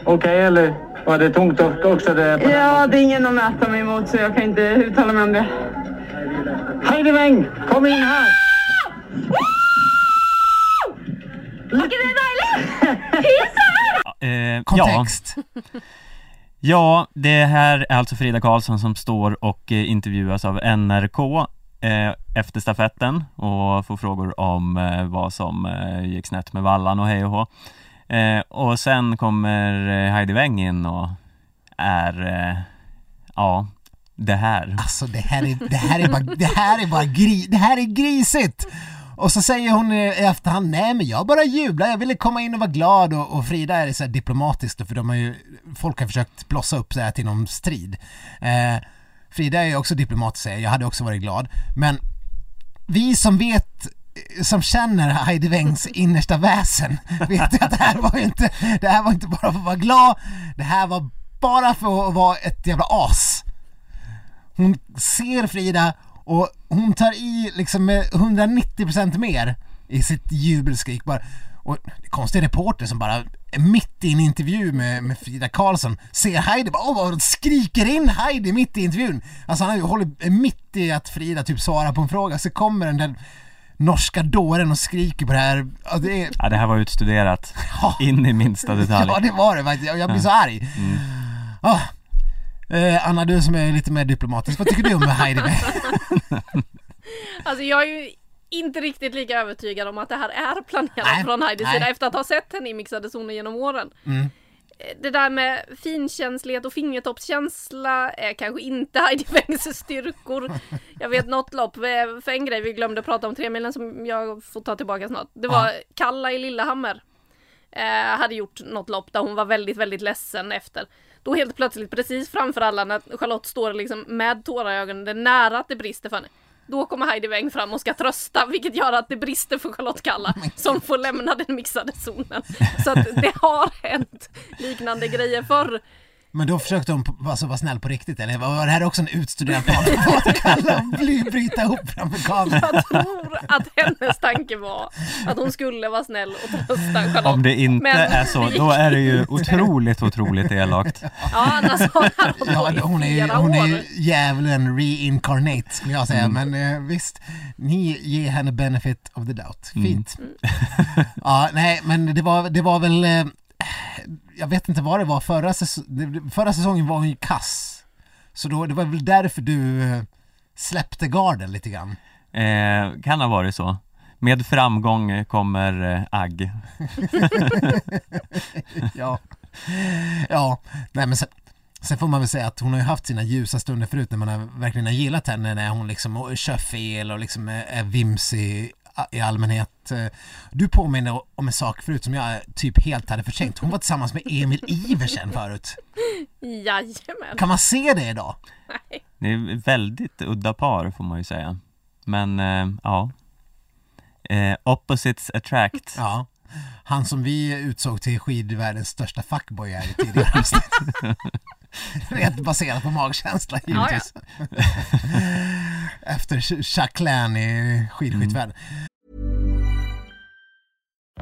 okej eller var det tungt också? Det Ja, det är ingen att mäta mig emot så jag kan inte uttala mig om det. Heidi Weng, kom in här! Eh, ja, Kontext. ja, det här är alltså Frida Karlsson som står och eh, intervjuas av NRK Eh, efter stafetten och får frågor om eh, vad som eh, gick snett med vallan och hej och hå. Och sen kommer Heidi Weng in och är, ja, det här. Alltså det här är, det här är bara, det här är bara gri, det här är grisigt! Och så säger hon i efterhand, nej men jag bara jublar, jag ville komma in och vara glad och, och Frida är så här diplomatisk då, för de har ju, folk har försökt blossa upp så här till någon strid. Eh, Frida är också diplomatisk säger, jag hade också varit glad. Men vi som vet som känner Heidi Wengs innersta väsen vet att det här var inte, det här var inte bara för att vara glad, det här var bara för att vara ett jävla as. Hon ser Frida och hon tar i liksom med 190% mer i sitt jubelskrik bara. Och det konstig reporter som bara är mitt i en intervju med, med Frida Karlsson ser Heidi bara åh, och skriker in Heidi mitt i intervjun. Alltså han håller mitt i att Frida typ svarar på en fråga så kommer den där norska dåren och skriker på det här. Ja, det är, Ja, det här var utstuderat Ja. in i minsta detalj. Ja det var det faktiskt, jag, blir så arg. Ah. Eh, Anna du som är lite mer diplomatisk, vad tycker du om Heidi? Alltså jag är ju inte riktigt lika övertygad om att det här är planerat Nej, från Heidis nej. sida efter att ha sett henne i mixade zoner genom åren. Mm. det där med finkänslighet och fingertoppskänsla är kanske inte Heidi Wengs styrkor. Jag vet något lopp, eh, för en grej vi glömde prata om tremilen som jag får ta tillbaka snart. Det var Ja. Kalla i Lillehammer. Eh, hade gjort något lopp där hon var väldigt, väldigt ledsen efter. Då helt plötsligt precis framför alla när Charlotte står liksom med tårar i ögonen, det är nära att det brister för henne. Då kommer Heidi Weng fram och ska trösta vilket gör att det brister för Charlotte Kalla som får lämna den mixade zonen. Så att det har hänt liknande grejer förr. Men då försökte hon alltså, vara snäll på riktigt eller var det här också en utstuderad plan på att kalla bly, bryta ihop framför kameran? Jag tror att hennes tanke var att hon skulle vara snäll och trösta Charlotte. Om det inte Men- är så, då är det ju otroligt, otroligt elakt. Ja, annars har hon Ja, är, flera hon är djävulen reincarnate skulle jag säga, men eh, visst, ni ger henne benefit of the doubt. Fint. ja, nej, men det var, det var väl, eh, jag vet inte vad det var, förra, säs- förra säsongen var hon ju kass. Så då, det var väl därför du eh, släppte garden lite grann. Eh, kan ha varit så. Med framgång kommer eh, agg. ja. ja, nej men sen, sen får man väl säga att hon har ju haft sina ljusa stunder förut när man har, verkligen har gillat henne när hon liksom kör fel och liksom är, är vimsig i allmänhet. Eh, Du påminner om en sak förut som jag typ helt hade förträngt. Hon var tillsammans med Emil Iversen förut. Jajamän. Kan man se det idag? Det är väldigt udda par får man ju säga. Men eh, ja. Eh, opposites attract. Ja. Han som vi utsåg till skidvärldens största fuckboy här i tidigare avsnitt. Rent baserat på magkänsla givetvis. Efter Jacqueline i skidskyttvärlden.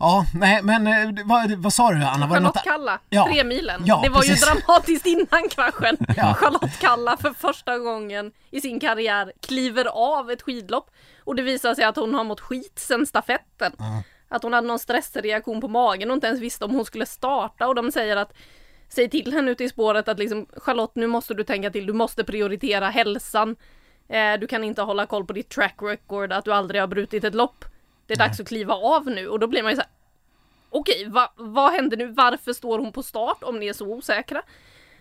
Ja, nej men eh, vad, vad sa du Anna? Var Charlotte något... Kalla, Ja. tre milen. Ja, det var precis. ju dramatiskt innan kraschen. Ja. Charlotte Kalla för första gången i sin karriär kliver av ett skidlopp. Och det visar sig att hon har mått skit sen stafetten. Att hon hade någon stressreaktion på magen och inte ens visste om hon skulle starta. Och de säger att Säg till henne ute i spåret att liksom Charlotte nu måste du tänka till, du måste prioritera hälsan. Eh, du kan inte hålla koll på ditt track record, att du aldrig har brutit ett lopp. Det är dags att kliva av nu och då blir man ju så här, Okej, va, vad hände nu? Varför står hon på start om ni är så osäkra?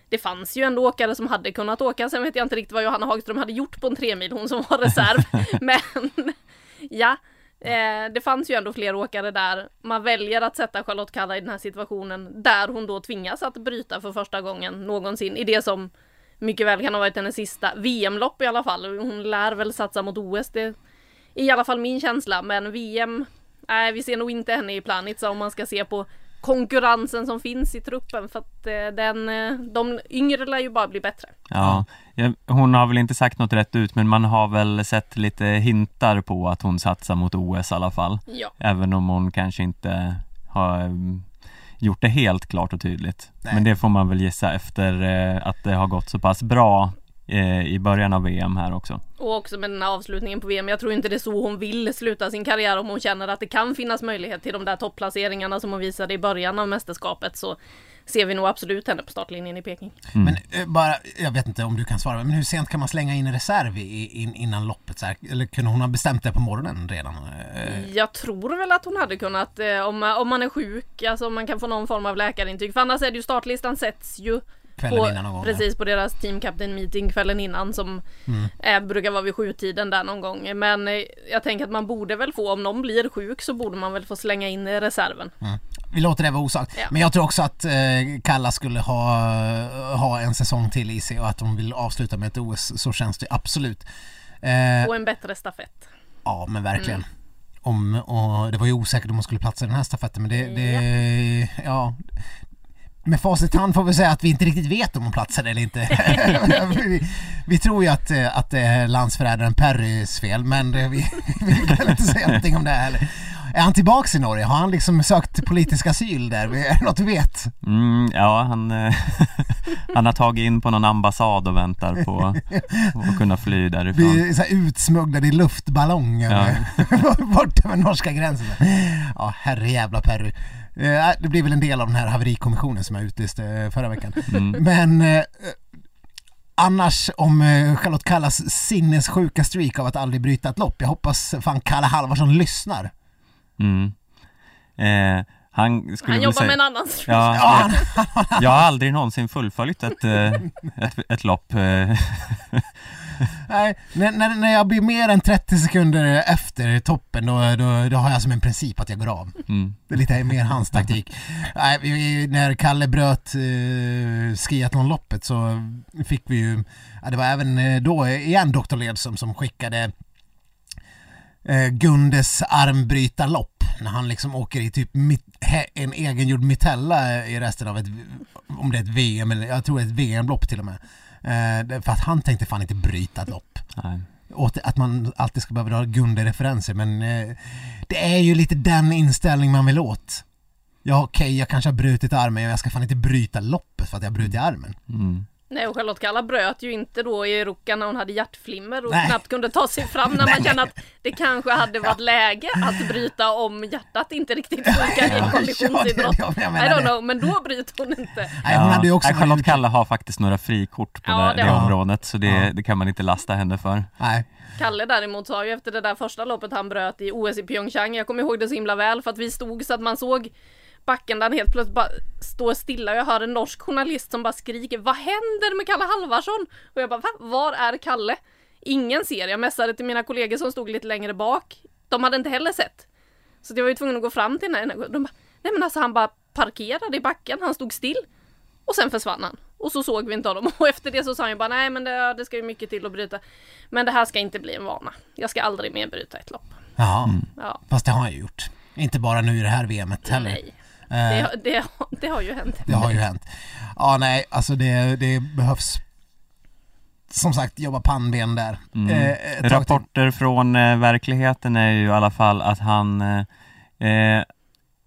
Det fanns ju ändå åkare som hade kunnat åka, sen vet jag inte riktigt vad Johanna Hagström hade gjort på en tremil, hon som var reserv. Men ja, eh, det fanns ju ändå fler åkare där. Man väljer att sätta Charlotte Kalla i den här situationen där hon då tvingas att bryta för första gången någonsin i det som mycket väl kan ha varit hennes sista VM-lopp i alla fall. Hon lär väl satsa mot OS, det i alla fall min känsla. Men VM, nej vi ser nog inte henne i Planica om man ska se på konkurrensen som finns i truppen för att eh, den, eh, de yngre lär ju bara bli bättre. Ja, hon har väl inte sagt något rätt ut men man har väl sett lite hintar på att hon satsar mot OS i alla fall. Ja. Även om hon kanske inte har mm, gjort det helt klart och tydligt. Nej. Men det får man väl gissa efter eh, att det har gått så pass bra eh, i början av VM här också. Och också med den här avslutningen på VM. Jag tror inte det är så hon vill sluta sin karriär om hon känner att det kan finnas möjlighet till de där topplaceringarna som hon visade i början av mästerskapet så ser vi nog absolut henne på startlinjen i Peking. Men eh, bara, jag vet inte om du kan svara, men hur sent kan man slänga in reserv i, in, innan loppet? Så här? Eller kunde hon ha bestämt det på morgonen redan? Eh, Jag tror väl att hon hade kunnat eh, om, om man är sjuk, alltså om man kan få någon form av läkarintyg. För annars är det ju startlistan sätts ju Kvällen på, innan någon gång, Precis på deras team captain meeting kvällen innan som Mm. eh, brukar vara vid sjutiden där någon gång. Men eh, jag tänker att man borde väl få, om någon blir sjuk så borde man väl få slänga in i reserven. Vi låter det vara osagt. Ja. Men jag tror också att eh, Kalla skulle ha, ha en säsong till i sig och att hon vill avsluta med ett OS, så känns det absolut. Eh, Och en bättre stafett. ja men verkligen. Om, och det var ju osäkert om hon skulle platsa i den här stafetten men det, det ja. Med facit hand får vi säga att vi inte riktigt vet om hon platsade eller inte. vi, vi tror ju att, eh, att det är landsförrädaren Perrys fel men vi, vi kan inte säga någonting om det heller. Är han tillbaks i Norge? Har han liksom sökt politisk asyl där? Är det något vi vet? Mm, ja, han, eh, han har tagit in på någon ambassad och väntar på att kunna fly därifrån. Blir så utsmugglad i luftballong Ja. bort över norska gränsen. Ja, herre jävla Perry. Eh, det blir väl en del av den här haverikommissionen som jag utlyste eh, förra veckan. Mm. Men eh, annars om Charlotte Kallas sinnessjuka streak av att aldrig bryta ett lopp. Jag hoppas fan Kalle Halvarsson lyssnar. Mm. Eh, han skulle Han jobbar säga... med en annan streak. Ja, Ja, jag, jag har aldrig någonsin fullföljt ett, ett, ett lopp. Nej, när, när, när jag blir mer än 30 sekunder efter toppen då, då, då har jag som en princip att jag går av. Mm. Det är lite mer hans taktik. Nej, vi, när Kalle bröt eh, skiathlonloppet så fick vi ju, ja, det var även eh, då igen Dr. Ledsom som skickade eh, Gundes armbrytarlopp när han liksom åker i typ mit, he, en egengjord mitella i resten av ett, om det är ett VM eller jag tror ett VM-lopp till och med. Eh, för att han tänkte fan inte bryta lopp Nej. åt att man alltid ska behöva dra Gunde-referenser men eh, det är ju lite den inställning man vill åt. Ja okej, jag kanske har brutit armen men jag ska fan inte bryta loppet för att jag har brutit armen. Mm. Nej och Charlotte Kalla bröt ju inte då i ruckan när hon hade hjärtflimmer och Nej. knappt kunde ta sig fram när man kände att det kanske hade varit läge att bryta om hjärtat inte riktigt funkar i en konditionsidrott. Ja, det- jag I don't know, men då bryter hon inte. Nej, hon hade ju också Charlotte Kalle har faktiskt några frikort på Ja, det, det området så det, Ja. det kan man inte lasta henne för. Nej. Kalle däremot sa ju efter det där första loppet han bröt i OS i Pyeongchang, jag kommer ihåg det så himla väl för att vi stod så att man såg backen där han helt plötsligt bara står stilla och jag hör en norsk journalist som bara skriker Vad händer med Kalle Halvarsson? Och jag bara Va? Var är Kalle? Ingen ser, jag messade till mina kollegor som stod lite längre bak De hade inte heller sett Så jag var ju tvungen att gå fram till den här de bara, Nej men alltså han bara parkerade i backen, han stod still och sen försvann han. Och så såg vi inte honom. Och efter det så sa han ju bara nej men det, det ska ju mycket till att bryta. Men det här ska inte bli en vana. Jag ska aldrig mer bryta ett lopp. Ja, Ja, fast det har jag gjort. Inte bara nu i det här VMet heller. nej. Eh, Det, har- det, har- det har ju hänt. det har ju hänt. Ja, nej, alltså det, det behövs som sagt jobba pannben där. Mm. Eh. Rapporter från eh, verkligheten är ju i alla fall att han eh, eh,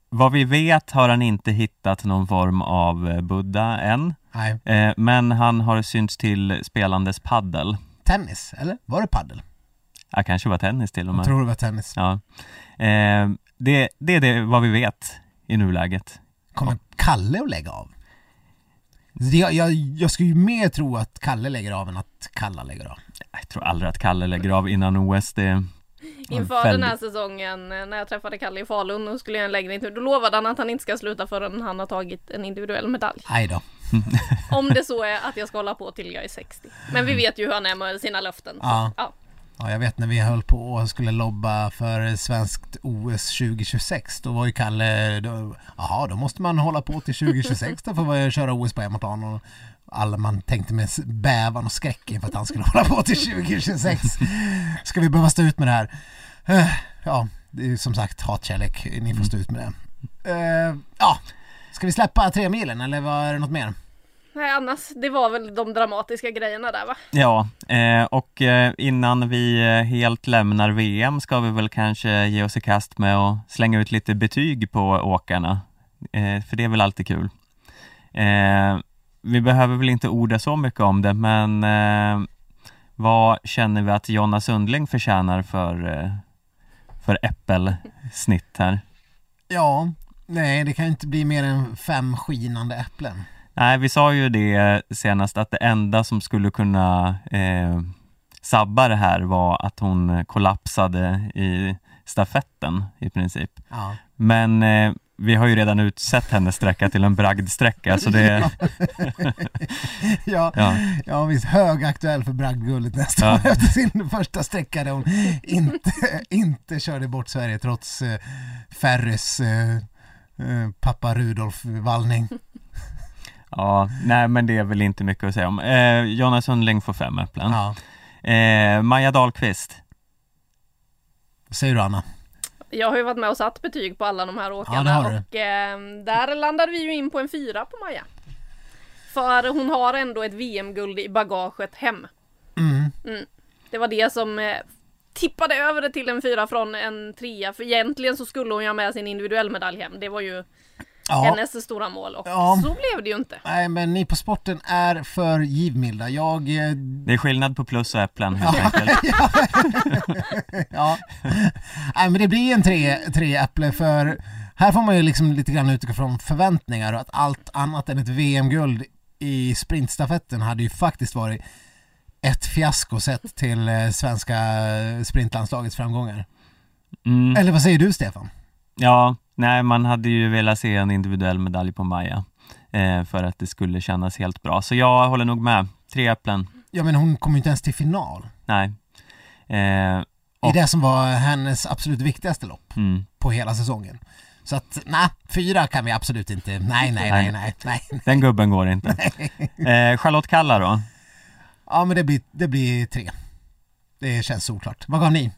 vad vi vet har han inte hittat någon form av eh, Buddha än. Nej, Eh, men han har synts till spelandes paddel. tennis, eller? Var det paddel? Ja, kanske var tennis till och Jag med. tror det var tennis. Ja. Eh, det, det är det vad vi vet i nuläget. Kommer Kalle att lägga av? Jag, jag, jag skulle ju mer tro att Kalle lägger av än att Kalla lägger av. Jag tror aldrig att Kalle lägger av innan OS. Det, Inför den här säsongen eh, när jag träffade Kalle i Falun och skulle göra en läggning. Då lovade han att han inte ska sluta förrän han har tagit en individuell medalj. Nej då. Om det så är att jag ska hålla på till jag är 60. Men vi vet ju hur han är med sina löften. Så, Ja. Ja. Ja, jag vet när vi höll på och skulle lobba för svenskt OS 2026, då var ju Kalle, då, jaha då måste man hålla på till 2026 då för att köra OS på hemmaplan och alla man tänkte med bävan och skräck inför att han skulle hålla på till 2026. Ska vi behöva stå ut med det här? Eh, Ja, det är som sagt hatkärlek, ni får stå ut med det. Eh, Ja, ska vi släppa tre milen eller vad är det något mer? Nej annars, det var väl de dramatiska grejerna där va? Ja, eh, och eh, innan vi eh, helt lämnar VM ska vi väl kanske ge oss i kast med att slänga ut lite betyg på åkarna. Eh, för det är väl alltid kul. Eh, vi behöver väl inte orda så mycket om det, men eh, vad känner vi att Jonna Sundling förtjänar för, eh, för äppelsnitt här? Ja, nej det kan inte bli mer än fem skinande äpplen. Nej, vi sa ju det senast att det enda som skulle kunna eh, sabba det här var att hon kollapsade i stafetten i princip. Ja. Men eh, vi har ju redan utsett hennes sträcka till en bragdsträcka så det, ja, ja, ja visst, högaktuell för bragdguldet nästa Ja. år efter sin första sträcka där hon inte, inte körde bort Sverige trots eh, Ferrys eh, eh, pappa Rudolf Wallning. Ja, nej men det är väl inte mycket att säga om. Eh, Jonna Sundling får fem äpplen. Ja. Eh, Maja Dahlqvist, Vad säger du Anna? Jag har ju varit med och satt betyg på alla de här Ja, åkarna du. och eh, där landade vi ju in på en fyra på Maja. För hon har ändå ett VM-guld i bagaget hem. Mm. Det var det som eh, tippade över det till en fyra från en trea. För egentligen så skulle hon ju ha med sin individuell medalj hem. Det var ju Ja. hennes stora mål och Ja. så blev det ju inte. Nej men ni på sporten är för givmilda. Jag, eh, det är skillnad på plus och äpplen helt enkelt. ja. Nej men det blir en tre, tre äpple för Här får man ju liksom lite grann utgå från förväntningar och att allt annat än ett VM-guld i sprintstafetten hade ju faktiskt varit ett fiasko sett till eh, svenska sprintlandslagets framgångar. Mm. Eller vad säger du Stefan? Ja, nej man hade ju velat se en individuell medalj på Maja eh, för att det skulle kännas helt bra. Så jag håller nog med. Tre äpplen. Ja men hon kom ju inte ens till final. Nej. Eh, I Och- det som var hennes absolut viktigaste lopp mm. på hela säsongen. Så att, nej, fyra kan vi absolut inte. Nej, nej, nej, nej, nej. Den gubben går inte. Eh, Charlotte Kalla då? Ja men det blir, det blir tre. Det känns solklart. Vad gav ni?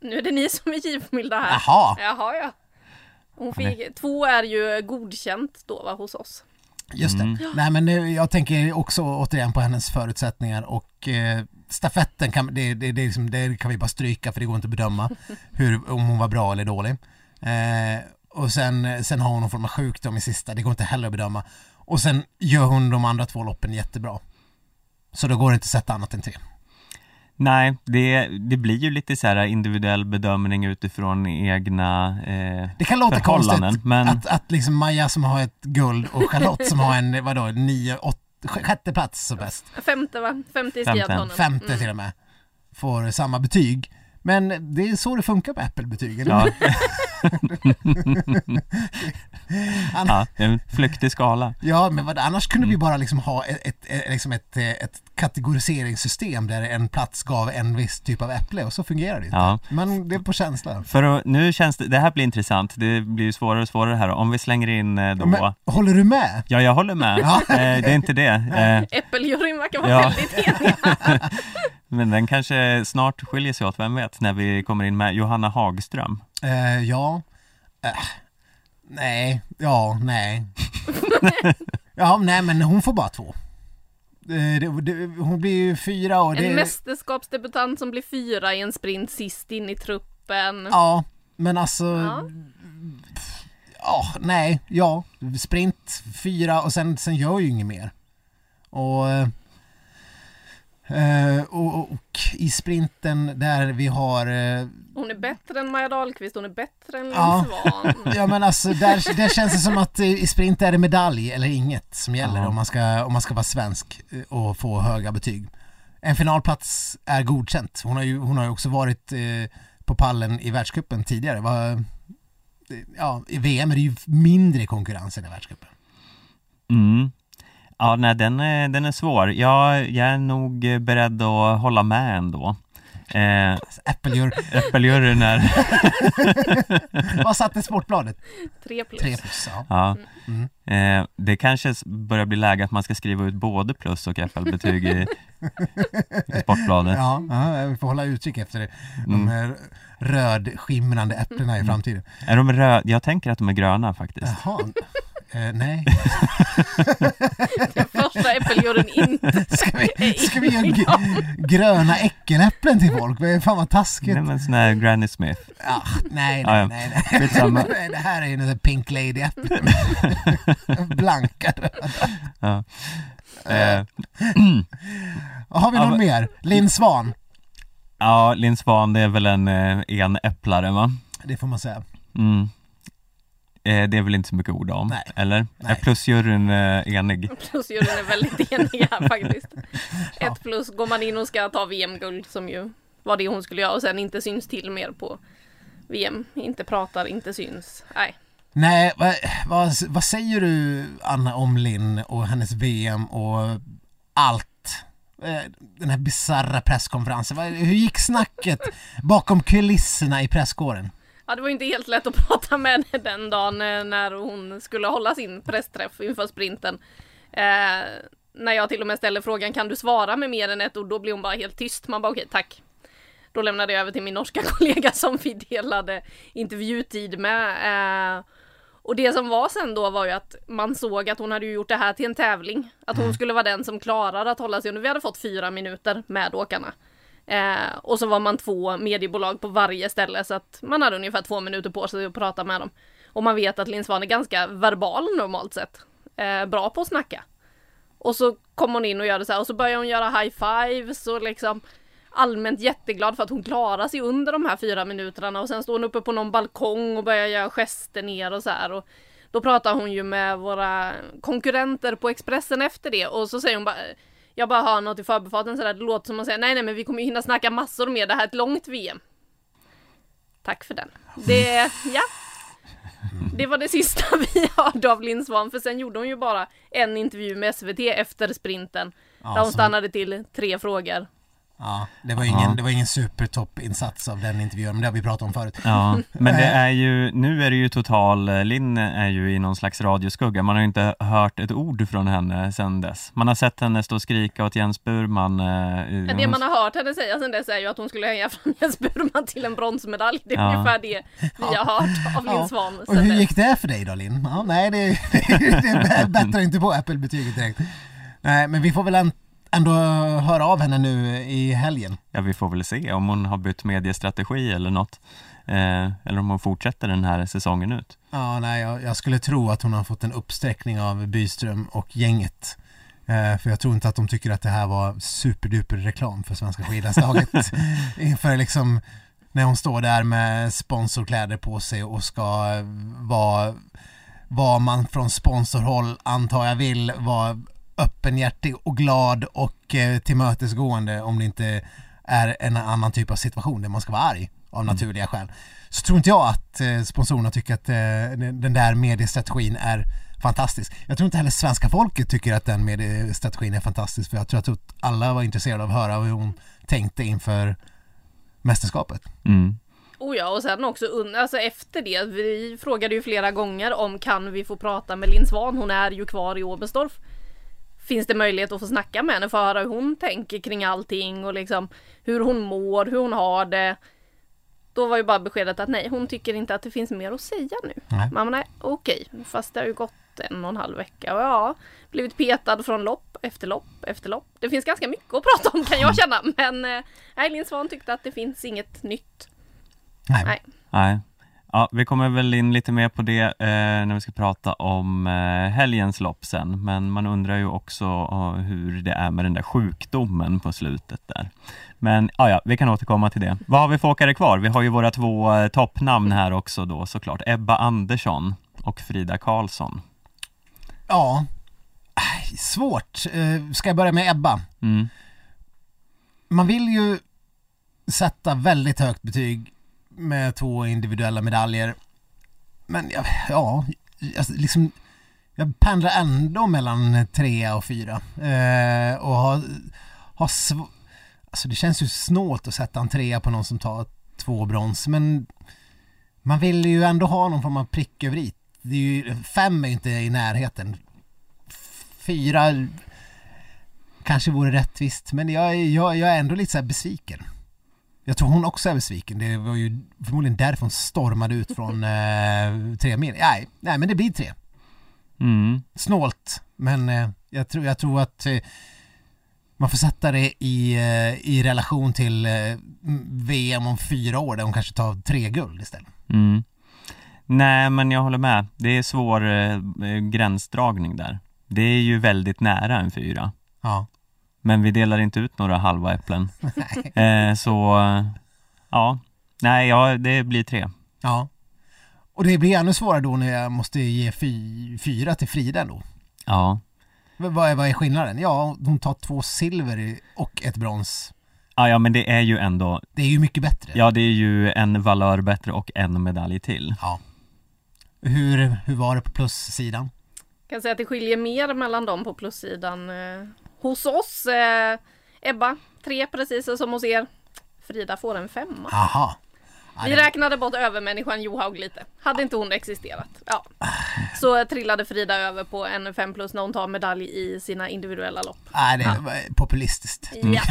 Nu är det ni som är givmilda här. Jaha, Jaha ja. Hon fick, två är ju godkänt då va, hos oss. just det. Mm. Nej men nu, jag tänker också återigen på hennes förutsättningar och eh, stafetten kan, det, det, det, liksom, det kan vi bara stryka för det går inte att bedöma hur, om hon var bra eller dålig. Eh, och sen, sen har hon någon form av sjukdom i sista, det går inte heller att bedöma. Och sen gör hon de andra två loppen jättebra. Så då går det inte att sätta annat än tre. Nej, det, det blir ju lite så här individuell bedömning utifrån egna eh, Det kan låta konstigt men att, att liksom Maja som har ett guld och Charlotte som har en, vadå, nio, åt, sjätte plats som bäst, Femte va? Femte i Femte. skiathlon. femte till och med, får samma betyg. Men det är så det funkar med Apple-betyg, eller ja, Ann- ja, det är en flyktig skala. Ja, men vad, annars kunde Mm. vi bara liksom ha ett, ett, ett, liksom ett, eh, ett kategoriseringssystem där en plats gav en viss typ av äpple och så fungerar det inte. Ja. Men det är på känsla. För att, nu känns det, det här blir intressant, det blir ju svårare och svårare här om vi slänger in eh, då Men, håller du med? Ja, jag håller med. Ja. Eh, det är inte det. Eh, Äppeljuryn verkar vara Ja. väldigt eniga. men den kanske snart skiljer sig åt, vem vet, när vi kommer in med Johanna Hagström. Eh, ja. Eh, nej. Ja, nej. ja, nej men hon får bara två. Eh, det, det, hon blir ju fyra och det... En mästerskapsdebutant som blir fyra i en sprint sist in i truppen. Ja, men alltså... Ja. Ja, nej, ja. Sprint fyra och sen, sen gör ju inget mer. Och, eh, och, och, i sprinten där vi har eh, Hon är bättre än Maja Dahlqvist, hon är bättre än Linn Ja. Svan. Ja men alltså där, där känns det som att i sprint är det medalj eller inget som gäller Ja. om, man ska, om man ska vara svensk eh, och få höga betyg. En finalplats är godkänt. Hon har ju, hon har ju också varit eh, på pallen i världscupen tidigare. Va, eh, ja, I VM är det ju mindre konkurrens än i världscupen. Mm. Ja, nej, den är, den är svår. Jag, jag är nog beredd att hålla med ändå. Eh, Äppeljur, Äppeljuryn är... vad satte Sportbladet? Tre plus. Tre plus, ja. Ja. Mm. Eh, det kanske börjar bli läge att man ska skriva ut både plus och FL-betyg i, i Sportbladet. Ja, ja, vi får hålla utkik efter det. de Mm. här rödskimrande äpplena i framtiden. Är de röda? Jag tänker att de är gröna faktiskt. Jaha, eh, nej. Den första äppeljuryn inte. Ska vi, ska vi göra gröna äckeläpplen till folk? Det är fan vad taskigt. Nej men sån här Granny Smith. Ah, nej, Ja, nej, ja. nej, nej. Nej. Det här är ju en Pink Lady-äpple. Blanka röda. Ja. Eh, Har vi Ja, någon men- mer? Linn Svan. ja, Linn Svan det är väl en eh, enäpplare va? Det får man säga. Mm. Eh, det är väl inte så mycket ord om, Nej. eller? Nej. Är plusjuryn eh, enig? Plusjuryn är väldigt eniga faktiskt. Ett plus går man in och ska ta VM-guld som ju var det hon skulle göra och sen inte syns till mer på VM. Inte pratar, inte syns. Nej. Nej, vad, vad, vad säger du Anna om Linn och hennes VM och allt? Eh, Den här bisarra presskonferensen. Hur gick snacket bakom kulisserna i presskåren? Ja, det var ju inte helt lätt att prata med henne den dagen eh, när hon skulle hålla sin pressträff inför sprinten. Eh, när jag till och med ställde frågan kan du svara med mer än ett ord? Då blev hon bara helt tyst. Man bara okej, tack. Då lämnade jag över till min norska kollega som vi delade intervjutid med. Eh, och det som var sen då var ju att man såg att hon hade gjort det här till en tävling. Att hon skulle vara den som klarade att hålla sig under. Vi hade fått fyra minuter med åkarna. Eh, och så var man två mediebolag på varje ställe så att man hade ungefär två minuter på sig att prata med dem. Och man vet att Linn Svan är ganska verbal normalt sett. Eh, bra på att snacka. Och så kom hon in och gör det så här och så börjar hon göra high fives och liksom allmänt jätteglad för att hon klarar sig under de här fyra minuterna och sen står hon uppe på någon balkong och börjar göra gester ner och så här. Och då pratar hon ju med våra konkurrenter på Expressen efter det och så säger hon bara jag bara hör något i förbifarten sådär, det låter som att säga nej nej men vi kommer ju hinna snacka massor mer, det här är ett långt VM. Tack för den. Det, ja. Det var det sista vi hörde av Linn Svan, för sen gjorde hon ju bara en intervju med SVT efter sprinten. Ja, där hon som- stannade till tre frågor. Ja, det var Ja. ingen, det var ingen supertoppinsats av den intervjun, men det har vi pratat om förut. Ja, men det är ju, nu är det ju total, eh, Linn är ju i någon slags radioskugga, man har ju inte hört ett ord från henne sedan dess. Man har sett henne stå och skrika åt Jens Burman. eh, Men det man har hört henne säga sen dess är ju att hon skulle hänga fram Jens Burman till en bronsmedalj. Det är Ja. ungefär det vi har hört av Linn Ja. Svan Och hur gick det för dig då Linn? Ja, nej, det, det bättrar inte på Apple-betyget direkt. Nej, men vi får väl en- ändå höra av henne nu i helgen. Ja, vi får väl se om hon har bytt mediestrategi eller något. Eh, eller om hon fortsätter den här säsongen ut. Ja, nej, jag, jag skulle tro att hon har fått en uppsträckning av Byström och gänget. Eh, för jag tror inte att de tycker att det här var superduper reklam för svenska skidlandslaget. Inför liksom när hon står där med sponsorkläder på sig och ska eh, vara vad man från sponsorhåll antar jag vill vara öppenhjärtig och glad och eh, tillmötesgående om det inte är en annan typ av situation där man ska vara arg av naturliga skäl. Så tror inte jag att eh, sponsorerna tycker att eh, den där mediestrategin är fantastisk. Jag tror inte heller svenska folket tycker att den mediestrategin är fantastisk för jag tror att alla var intresserade av att höra hur hon tänkte inför mästerskapet. Mm. Oh ja, och sen också alltså efter det, vi frågade ju flera gånger om kan vi få prata med Linn Svan, hon är ju kvar i Oberstdorf. Finns det möjlighet att få snacka med henne för att höra hur hon tänker kring allting och liksom hur hon mår, hur hon har det. Då var ju bara beskedet att nej, hon tycker inte att det finns mer att säga nu. Nej. Man nej, okej, fast det har ju gått en och en halv vecka och ja, blivit petad från lopp efter lopp efter lopp. Det finns ganska mycket att prata om kan jag känna, men eh, nej, Linn Svan tyckte att det finns inget nytt. Nej. Nej. Nej. Ja, vi kommer väl in lite mer på det eh, när vi ska prata om eh, helgens lopp sen. Men man undrar ju också eh, hur det är med den där sjukdomen på slutet där. Men ja, ja, vi kan återkomma till det. Vad har vi för åkare kvar? Vi har ju våra två eh, toppnamn här också då såklart. Ebba Andersson och Frida Karlsson. Ja, Aj, svårt. Eh, Ska jag börja med Ebba? Mm. Man vill ju sätta väldigt högt betyg med två individuella medaljer. Men ja, ja alltså, liksom, jag pendlar ändå mellan trea och fyra. Eh, och har, har sv- alltså det känns ju snålt att sätta en trea på någon som tar två brons, men man vill ju ändå ha någon form av prick över i. Det är ju, fem är ju inte i närheten. Fyra kanske vore rättvist, men jag, är- jag, jag är ändå lite så här besviken. Jag tror hon också är besviken. Det var ju förmodligen därför hon stormade ut från eh, tre mil. Nej, nej, men det blir tre. Mm. Snålt, men eh, jag, tror, jag tror att eh, man får sätta det i, eh, i relation till eh, VM om fyra år där hon kanske tar tre guld istället. Mm. Nej, men jag håller med. Det är svår eh, gränsdragning där. Det är ju väldigt nära en fyra. Ja. Men vi delar inte ut några halva äpplen. eh, så, ja. Nej, ja, det blir tre. ja. Och det blir ännu svårare då när jag måste ge fy, fyra till Frida då. Ja. Men Vad är, vad är skillnaden? Ja, hon tar två silver och ett brons. Ja, ja, men det är ju ändå, Det är ju mycket bättre. ja det är ju en valör bättre och en medalj till. Ja. Hur, hur var det på plussidan? Kan säga att det skiljer mer mellan dem på plussidan eh, hos oss. Eh, Ebba, tre precis som hos er. Frida får en femma. Aha. Ja, Vi räknade bort övermänniskan Johaug lite. Hade inte hon existerat. Ja. Så trillade Frida över på en 5 plus när hon tar medalj i sina individuella lopp. Nej, det är populistiskt. Ja.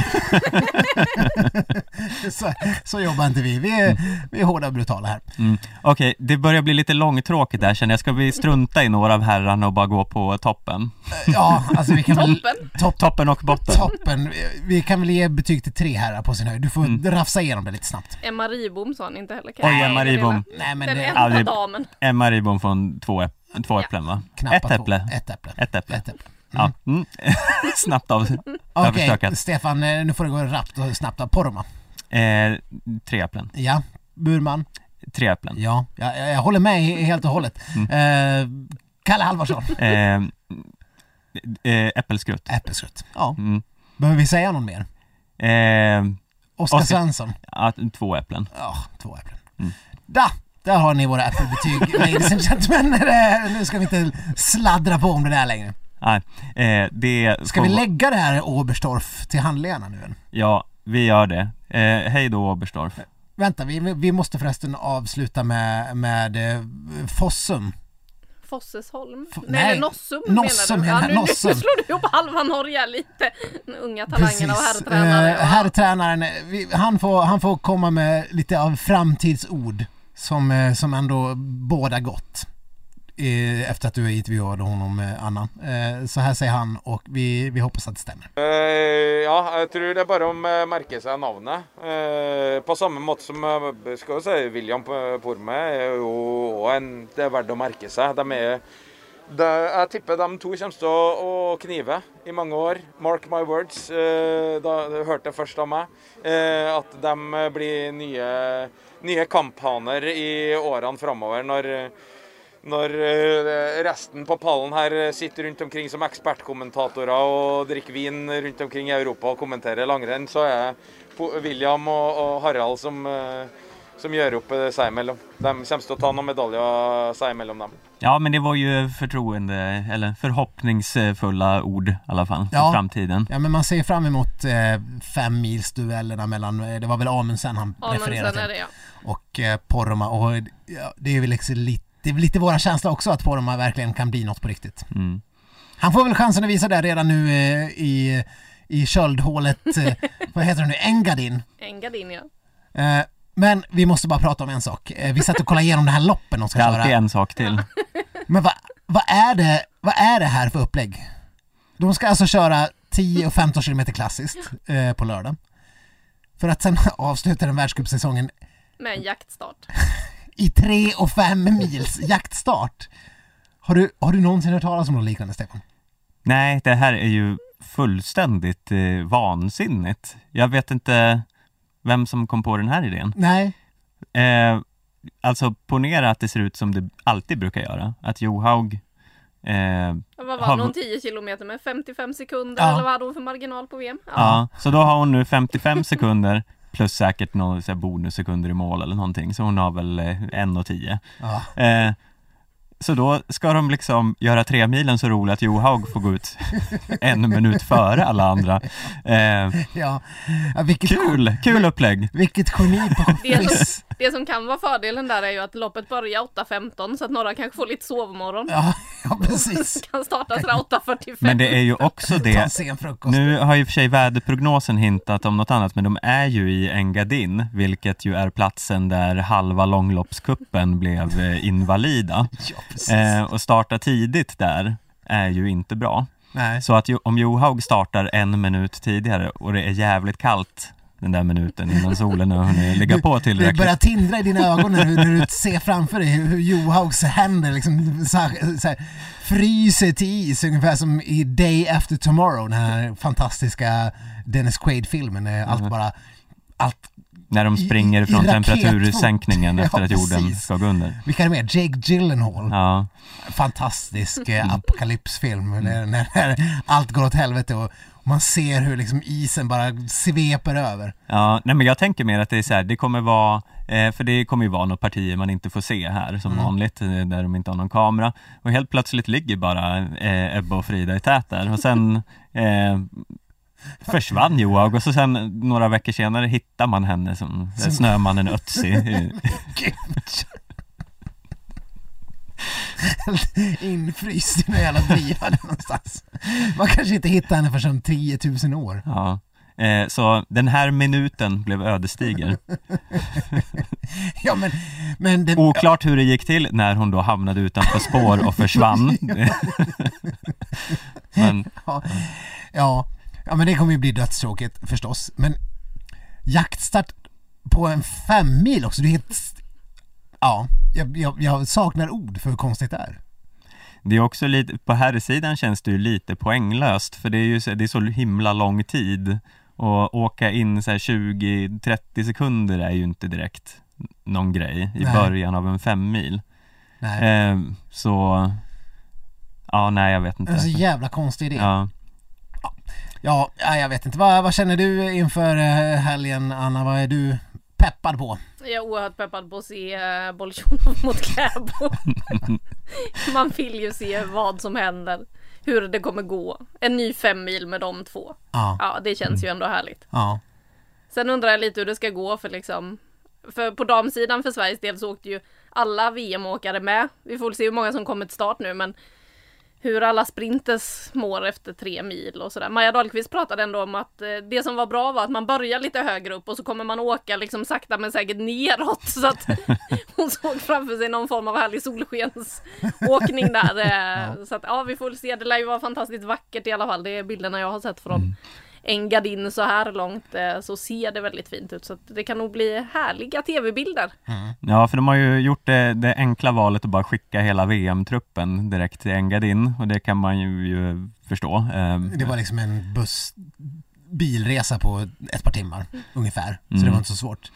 så, så jobbar inte vi. Vi är, vi är hårda och brutala här. Mm. Okej, det börjar bli lite långtråkigt där känner jag. Ska vi strunta i några av herrarna och bara gå på toppen? Ja, alltså vi kan väl... Toppen! Topp, Toppen och botten? toppen. Vi kan väl ge betyg till tre här på sin höjd. Du får Mm. rafsa igenom det lite snabbt. Emma Ribom sa ni inte heller. Kan Oj, Emma? Ribom. Nej men Den det enda det- damen. Emma Ribom från två, äpp- två Ja. äpplen va? knappt Ett äpple. Ett äpple. Ett äpple. Ett äpple. Ja, mm. snabbt av, Okej, överstökat. Stefan, eh, nu får det gå rappt och snabbt av Poromaa. Eh, tre äpplen. Ja, Burman. Tre äpplen. Ja, jag, jag, jag håller med he- helt och hållet. Mm. Eh, Kalle Halvarsson. Eh, eh, äppelskrutt. Äppelskrutt. Ja, Mm. behöver vi säga någon mer? Eh, Oskar Svensson. ja, två äpplen. Ja, två äpplen. Mm. Da! Där har ni våra äppelbetyg, ladies and gentlemen. Eh, Nu ska vi inte sladdra på om det där längre. Nej, eh, det Ska vi lägga det här Oberstdorf till handlingarna nu? än? Ja, vi gör det. Eh, hej då Oberstdorf. Vänta, vi, vi måste förresten avsluta med, med eh, Fossum. Fossesholm? F- nej, nej, Nossum, Nossum menar du? Ja, nu, Nossum. nu slår du ihop halva Norge lite. De unga talangerna och herrtränare. Eh, herrtränaren, eh, han, får, han får komma med lite av framtidsord som, eh, som ändå båda gott. Efter att du intervjuade honom, Anna. Eh, så här säger han och vi, vi hoppas att det stämmer. Eh, ja, jag tror det är bara att eh, märka sig namnet. på samma mått som ska skal William Porme er en Det är värt att märka sig. De är, de, jag tippar de två kommer til å, i många år. Mark my words. Eh, hörde först hørte av mig att de blir nya, nya kamphaner i åren framöver när når eh, resten på pallen her sitter rundt omkring som ekspertkommentatorer og drikker vin rundt omkring i Europa og kommenterer langrenn, så er Po- William og, Harald som, eh, som gjør opp eh, seg imellom. De kommer til å ta noen medaljer seg imellom dem. Ja, men det var ju förtroende, eller förhoppningsfulla ord i alla fall, för Ja. framtiden. Ja men man ser fram emot eh, femmilsduellerna mellan, eh, det var väl Amundsen han men refererade till. det ja. Och eh, Poromaa och ja, det är väl liksom lite, det är lite våra känsla också att Poromaa verkligen kan bli något på riktigt. Mm. Han får väl chansen att visa det redan nu eh, i, i köldhålet, eh, vad heter det nu, Engadin. Engadin ja. Eh, men vi måste bara prata om en sak. Eh, vi satt och kollade igenom den här loppen de ska Det är alltid köra. en sak till. Men vad, vad, är det, vad är det här för upplägg? De ska alltså köra 10 och 15 kilometer klassiskt eh, på lördag. För att sen avsluta den världscupsäsongen Med en jaktstart. i 3 och 5 mils jaktstart. Har du, har du någonsin hört talas om något liknande Stefan? Nej, det här är ju fullständigt eh, vansinnigt. Jag vet inte vem som kom på den här idén. Nej. Eh, alltså ponera att det ser ut som det alltid brukar göra. Att Johaug eh, Vad Har- var hon 10 kilometer med? 55 sekunder Ja. eller vad hade hon för marginal på VM? Ja, så då har hon nu 55 sekunder plus säkert några så här bonussekunder i mål eller någonting, så hon har väl eh, 1.10. Ja. Eh, så då ska de liksom göra tre milen så rolig att Johaug får gå ut en minut före alla andra. Eh, Ja. ja vilket, kul, kul upplägg! vilket geni på Det som, det som kan vara fördelen där är ju att loppet börjar 8.15 så att några kanske får lite sovmorgon. Ja, ja precis. Kan starta sådär 8.45. Men det är ju också det. Nu har och för sig väderprognosen hintat om något annat, men de är ju i Engadin, vilket ju är platsen där halva långloppskuppen blev eh, invalida. Ja, precis. Eh, och starta tidigt där är ju inte bra. Nej. Så att om Johaug startar en minut tidigare och det är jävligt kallt den där minuten innan solen har hunnit ligga på Det tillräckligt. börjar tindra i dina ögon när du, när du ser framför dig hur, hur Johaugs händer liksom så här, så här, fryser till is ungefär som i Day After Tomorrow, den här fantastiska Dennis Quaid-filmen. när Allt bara, allt, När de i- springer i från raketfart. temperatursänkningen efter Ja, att jorden precis. ska gå under. vilka är det med? Jake Gyllenhaal. Ja, Fantastisk Mm. eh, apokalypsfilm när, när, när allt går åt helvete och man ser hur liksom isen bara sveper över. Ja, nej men jag tänker mer att det är så här, det kommer vara, eh, för det kommer ju vara några partier man inte får se här som Mm. vanligt, eh, där de inte har någon kamera. Och helt plötsligt ligger bara eh, Ebba och Frida i tät där och sen eh, försvann Johaug och så sen några veckor senare hittar man henne som, Som- Snömannen Ötzi. Infryst i någon jävla driva någonstans. Man kanske inte hittar henne för som 10 000 år. ja. Eh, så den här minuten blev ödesdiger. Ja men, men det, Oklart hur det gick till när hon då hamnade utanför spår och försvann. men ja, ja, ja men det kommer ju bli dödstråkigt förstås. Men jaktstart på en femmil också, det är helt... Ja, jag, jag, jag saknar ord för hur konstigt det är. Det är också lite, på här sidan känns det ju lite poänglöst för det är ju så, det är så himla lång tid och åka in så här 20-30 sekunder är ju inte direkt någon grej i Nej. början av en femmil. Nej. Eh, så, ja nej jag vet Det inte. är en så jävla konstig idé. Ja. Ja, ja, jag vet inte. Vad, vad känner du inför eh, helgen, Anna? Vad är du peppad på? Jag är oerhört peppad på att se uh, Bolsjunov mot Kläbo. Man vill ju se vad som händer. Hur det kommer gå. En ny fem mil med de två. Ja, Ja, det känns ju ändå härligt. ja, Sen undrar jag lite hur det ska gå för liksom För på damsidan för Sveriges del så åkte ju alla VM-åkare med. Vi får väl se hur många som kommer till start nu men hur alla sprinters mår efter tre mil och sådär. Maja Dahlqvist pratade ändå om att eh, det som var bra var att man börjar lite högre upp och så kommer man åka liksom sakta men säkert neråt. Så att hon såg framför sig någon form av härlig solskensåkning där. Eh, Så att ja, vi får se. Det lär ju vara fantastiskt vackert i alla fall. Det är bilderna jag har sett från Engadin så här långt eh, så ser det väldigt fint ut. Så att det kan nog bli härliga tv-bilder. Ja, för de har ju gjort det, det enkla valet att bara skicka hela VM-truppen direkt till Engadin och det kan man ju, ju förstå. Eh, det var liksom en buss bilresa på ett par timmar ungefär. Så Mm. det var inte så svårt.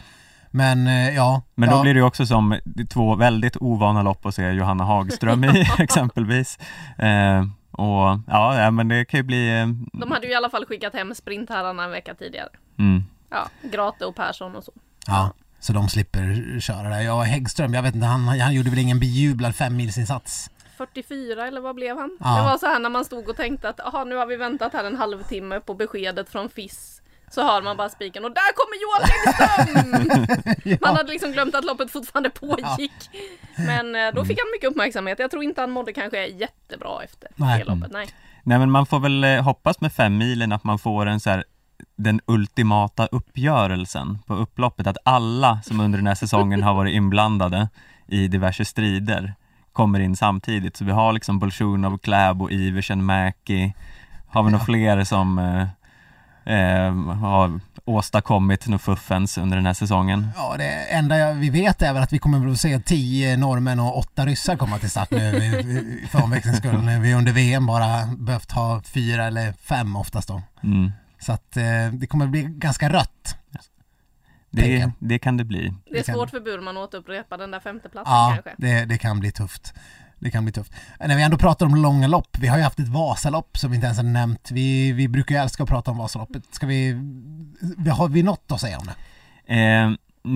Men eh, ja. Men då ja, blir det ju också som två väldigt ovana lopp att se Johanna Hagström i exempelvis. Eh, och ja, ja, men det kan ju bli... Eh, De hade ju i alla fall skickat hem sprintherrarna en vecka tidigare. mm, Ja, Grate och Persson och så. Ja, så de slipper köra där. Ja, Häggström, jag vet inte, han, han gjorde väl ingen bejublad femmilsinsats. 44 eller vad blev han? Ja. Det var så här när man stod och tänkte att aha, nu har vi väntat här en halvtimme på beskedet från FIS. Så hör man bara spiken och där kommer Johan Häggström! Man hade liksom glömt att loppet fortfarande pågick. Men eh, då fick han mycket uppmärksamhet. Jag tror inte han mådde kanske jättebra efter Nej. det loppet. Nej. nej men man får väl eh, hoppas med fem milen att man får en så här den ultimata uppgörelsen på upploppet, att alla som under den här säsongen har varit inblandade i diverse strider kommer in samtidigt. Så vi har liksom Bolsjunov, Kläbo, Iversen, Mäki. Har vi några fler som eh, har åstadkommit något fuffens under den här säsongen? Ja, det enda vi vet är väl att vi kommer att se tio norrmän och åtta ryssar komma till start nu för omväxlings skull. När vi under VM bara behövt ha fyra eller fem oftast då. Mm. Så att eh, det kommer bli ganska rött. Det, det kan det bli. Det är svårt för Burman att återupprepa den där femteplatsen Ja, kanske. det, det kan bli tufft. Det kan bli tufft. När vi ändå pratar om långa lopp, vi har ju haft ett Vasalopp som vi inte ens har nämnt. Vi, vi brukar ju älska att prata om Vasaloppet. Ska vi, vi har vi något att säga om det? Eh,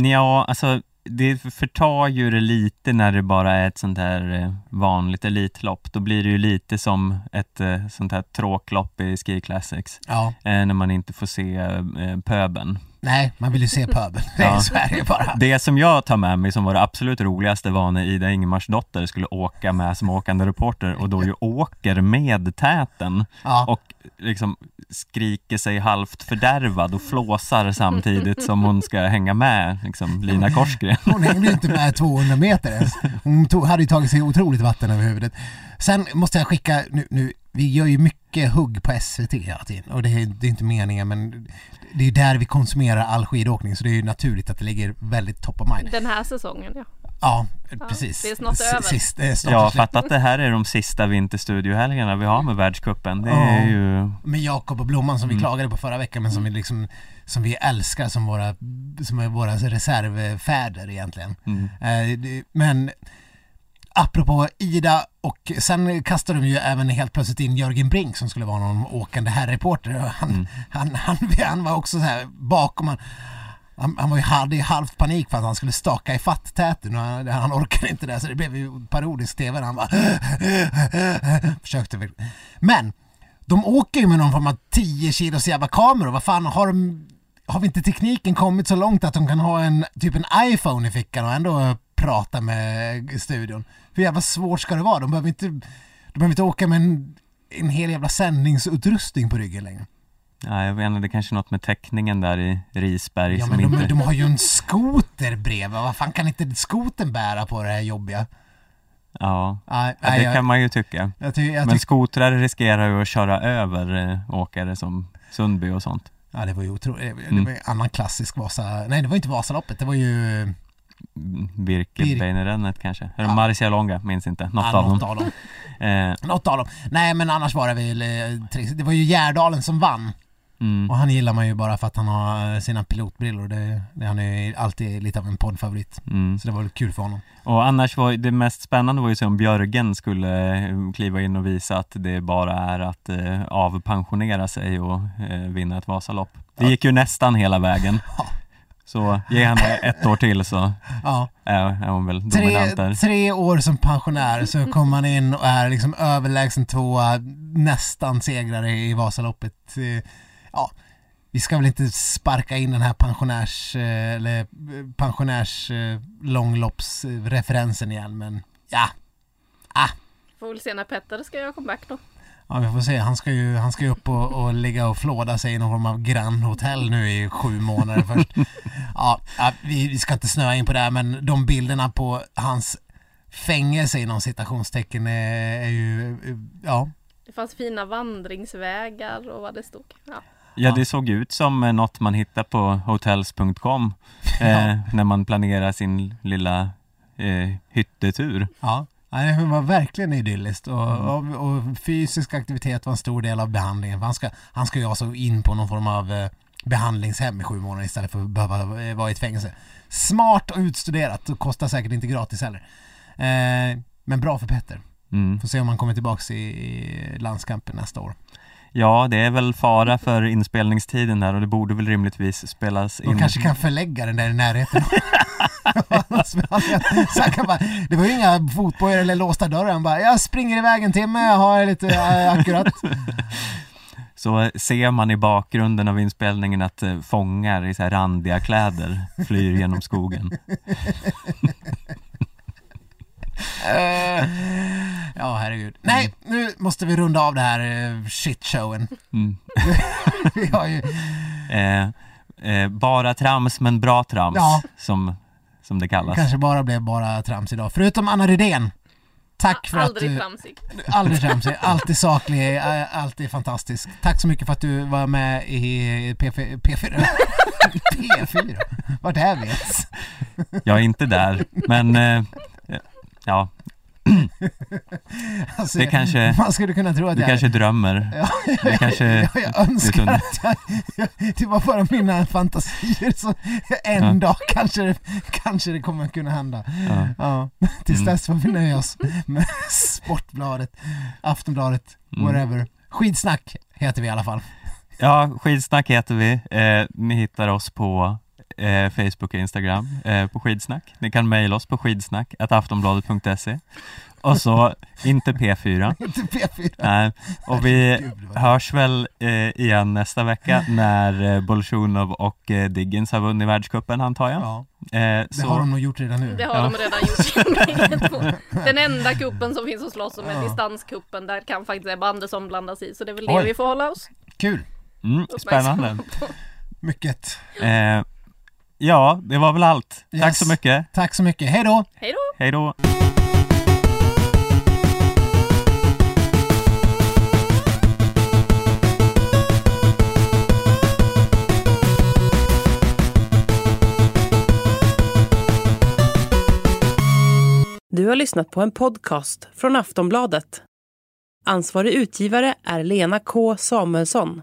ja, alltså det förtar ju det lite när det bara är ett sånt här eh, vanligt elitlopp. Då blir det ju lite som ett eh, sånt här tråklopp i Ski Classics. Ja, Eh, när man inte får se eh, pöben. Nej, man vill ju se pöbeln. Det Ja. så är det bara. Det som jag tar med mig som var det absolut roligaste var när Ida Ingemarsdotter skulle åka med som åkande reporter och då ju åker med täten Ja. och liksom skriker sig halvt fördärvad och flåsar samtidigt som hon ska hänga med liksom Lina Korsgren. Hon hängde ju inte med 200 meter ens. Hon tog, hade ju tagit sig otroligt vatten över huvudet. Sen måste jag skicka, nu, nu, vi gör ju mycket hugg på SVT hela tiden och det är, det är inte meningen men det är där vi konsumerar all skidåkning så det är ju naturligt att det ligger väldigt top of mind. Den här säsongen ja. Ja, Ja, precis. det är snart S- över. Sist, eh, snart Ja, fatta att det här är de sista vinterstudiohelgerna vi har med världscupen. Det Ja. är ju... Med Jakob och Blomman som vi Mm. klagade på förra veckan men som vi liksom som vi älskar som våra, som är våra reservfäder egentligen. Mm. Eh, det- Men apropå Ida och sen kastade de ju även helt plötsligt in Jörgen Brink som skulle vara någon åkande herrreporter. Han, Mm. han, han, han var också så här bakom. Han, han, han var ju, hade ju halvt panik för att han skulle staka i fatt täten och han, han orkade inte det så det blev ju parodisk tv han bara försökte. Men de åker ju med någon form av 10 kilos jävla kameror. Vad fan har de har vi inte tekniken kommit så långt att de kan ha en typ en iPhone i fickan och ändå prata med studion? Hur jävla svårt ska det vara? De behöver inte, de behöver inte åka med en, en hel jävla sändningsutrustning på ryggen längre. Ja, jag vet inte, det är kanske är något med täckningen där i Risberg Ja som men de, inte... de har ju en skoter bredvid. Vad fan kan inte skotern bära på det här jobbiga? Ja, ja nej, det jag, kan man ju tycka. jag, ty, jag Men tyck, skotrar riskerar ju att köra över eh, åkare som Sundby och sånt. ja, det var ju otroligt. Det Mm. var en annan klassisk Vasa... Nej, det var inte Vasaloppet. Det var ju Birke Bir- Beinerennet kanske? Eller Ja. Marcialonga, minns inte. Något Ja, av dem. något av dem. Eh, Något av dem. Nej men annars var det väl eh. Det var ju Gärdalen som vann. mm. Och han gillar man ju bara för att han har eh, sina pilotbrillor. Det, det, han är ju alltid lite av en poddfavorit. Mm. Så det var väl kul för honom. Och annars var det mest spännande var ju se om Björgen skulle eh, kliva in och visa att det bara är att eh, avpensionera sig och eh, vinna ett Vasalopp. Det gick ju nästan hela vägen. Så ge henne ett år till så Ja. är, är hon väl dominant Tre, där. tre år som pensionär så kommer han in och är liksom överlägsen tvåa, nästan segrare i Vasaloppet. Eh, Ja, vi ska väl inte sparka in den här pensionärs, eh, eller eh, pensionärs långloppsreferensen igen men ja, Får väl se när Petter ska göra comeback då. Ja, vi får se. Han ska ju, han ska ju upp och, och ligga och flåda sig i någon form av grannhotell nu i sju månader först. Ja, ja, vi, vi ska inte snöa in på det här, men de bilderna på hans fängelse inom citationstecken är, är ju, ja. Det fanns fina vandringsvägar och vad det stod. Ja. Ja, det såg ut som något man hittar på hotels.com eh, när man planerar sin lilla eh, hyttetur. Ja, Nej, det var verkligen idylliskt och, och, och fysisk aktivitet var en stor del av behandlingen. Han, ska, han ska ju alltså in på någon form av eh, behandlingshem i sju månader istället för att behöva eh, vara i ett fängelse. Smart och utstuderat och kostar säkert inte gratis heller. Eh, men bra för Petter. Mm. Får se om han kommer tillbaks i, i landskampen nästa år. Ja, det är väl fara för inspelningstiden där och det borde väl rimligtvis spelas De in. kanske kan förlägga den där i närheten. Bara, det var ju inga fotbojor eller låsta dörrar. Han bara, jag springer iväg en timme, jag har lite äh, akkurat. Så ser man i bakgrunden av inspelningen att eh, fångar i så här randiga kläder flyr genom skogen. Eh, ja, herregud. Nej, nu måste vi runda av det här uh, shitshowen. Mm. vi har ju, Eh, eh, bara trams men bra trams Ja. som, som det kallas. kanske bara blev bara trams idag. Förutom Anna Rydén. Tack för Aldrig att du... tramsig. Aldrig tramsig, alltid saklig, alltid fantastisk. Tack så mycket för att du var med i P4. P4? P4? Vart är vi ens? Jag är inte där, men eh, ja, Alltså, Det kanske- Man skulle kunna tro att du kanske drömmer. Ja, Det kanske ja, jag önskar kunde- att jag, Det var bara mina fantasier så en Ja. dag kanske det, kanske det kommer kunna hända. Ja. Ja, tills Mm. dess får vi nöja oss med Sportbladet, Aftonbladet, Mm. whatever. Skidsnack heter vi i alla fall. Ja, Skidsnack heter vi. Eh, ni hittar oss på eh, Facebook och Instagram eh, på Skidsnack. Ni kan mejla oss på skidsnack aftonbladet.se och så inte P4. Inte P4. Nej, och vi hörs väl eh, igen nästa vecka när eh, Bolsjunov och eh, Diggins har vunnit världscupen antar jag. Ja, Eh, det så, har de nog gjort redan nu. Det har Ja. de redan gjort. Den enda kuppen som finns att slåss om är Ja. distanskuppen. Där kan faktiskt Ebba Andersson blandas i. Så det är väl det Oj. vi får hålla oss Kul, mm, spännande. mycket. Ja, det var väl allt. Tack Yes. så mycket. Tack så mycket, hej då! Hej då! Hej då. Du har lyssnat på en podcast från Aftonbladet. Ansvarig utgivare är Lena K Samuelsson.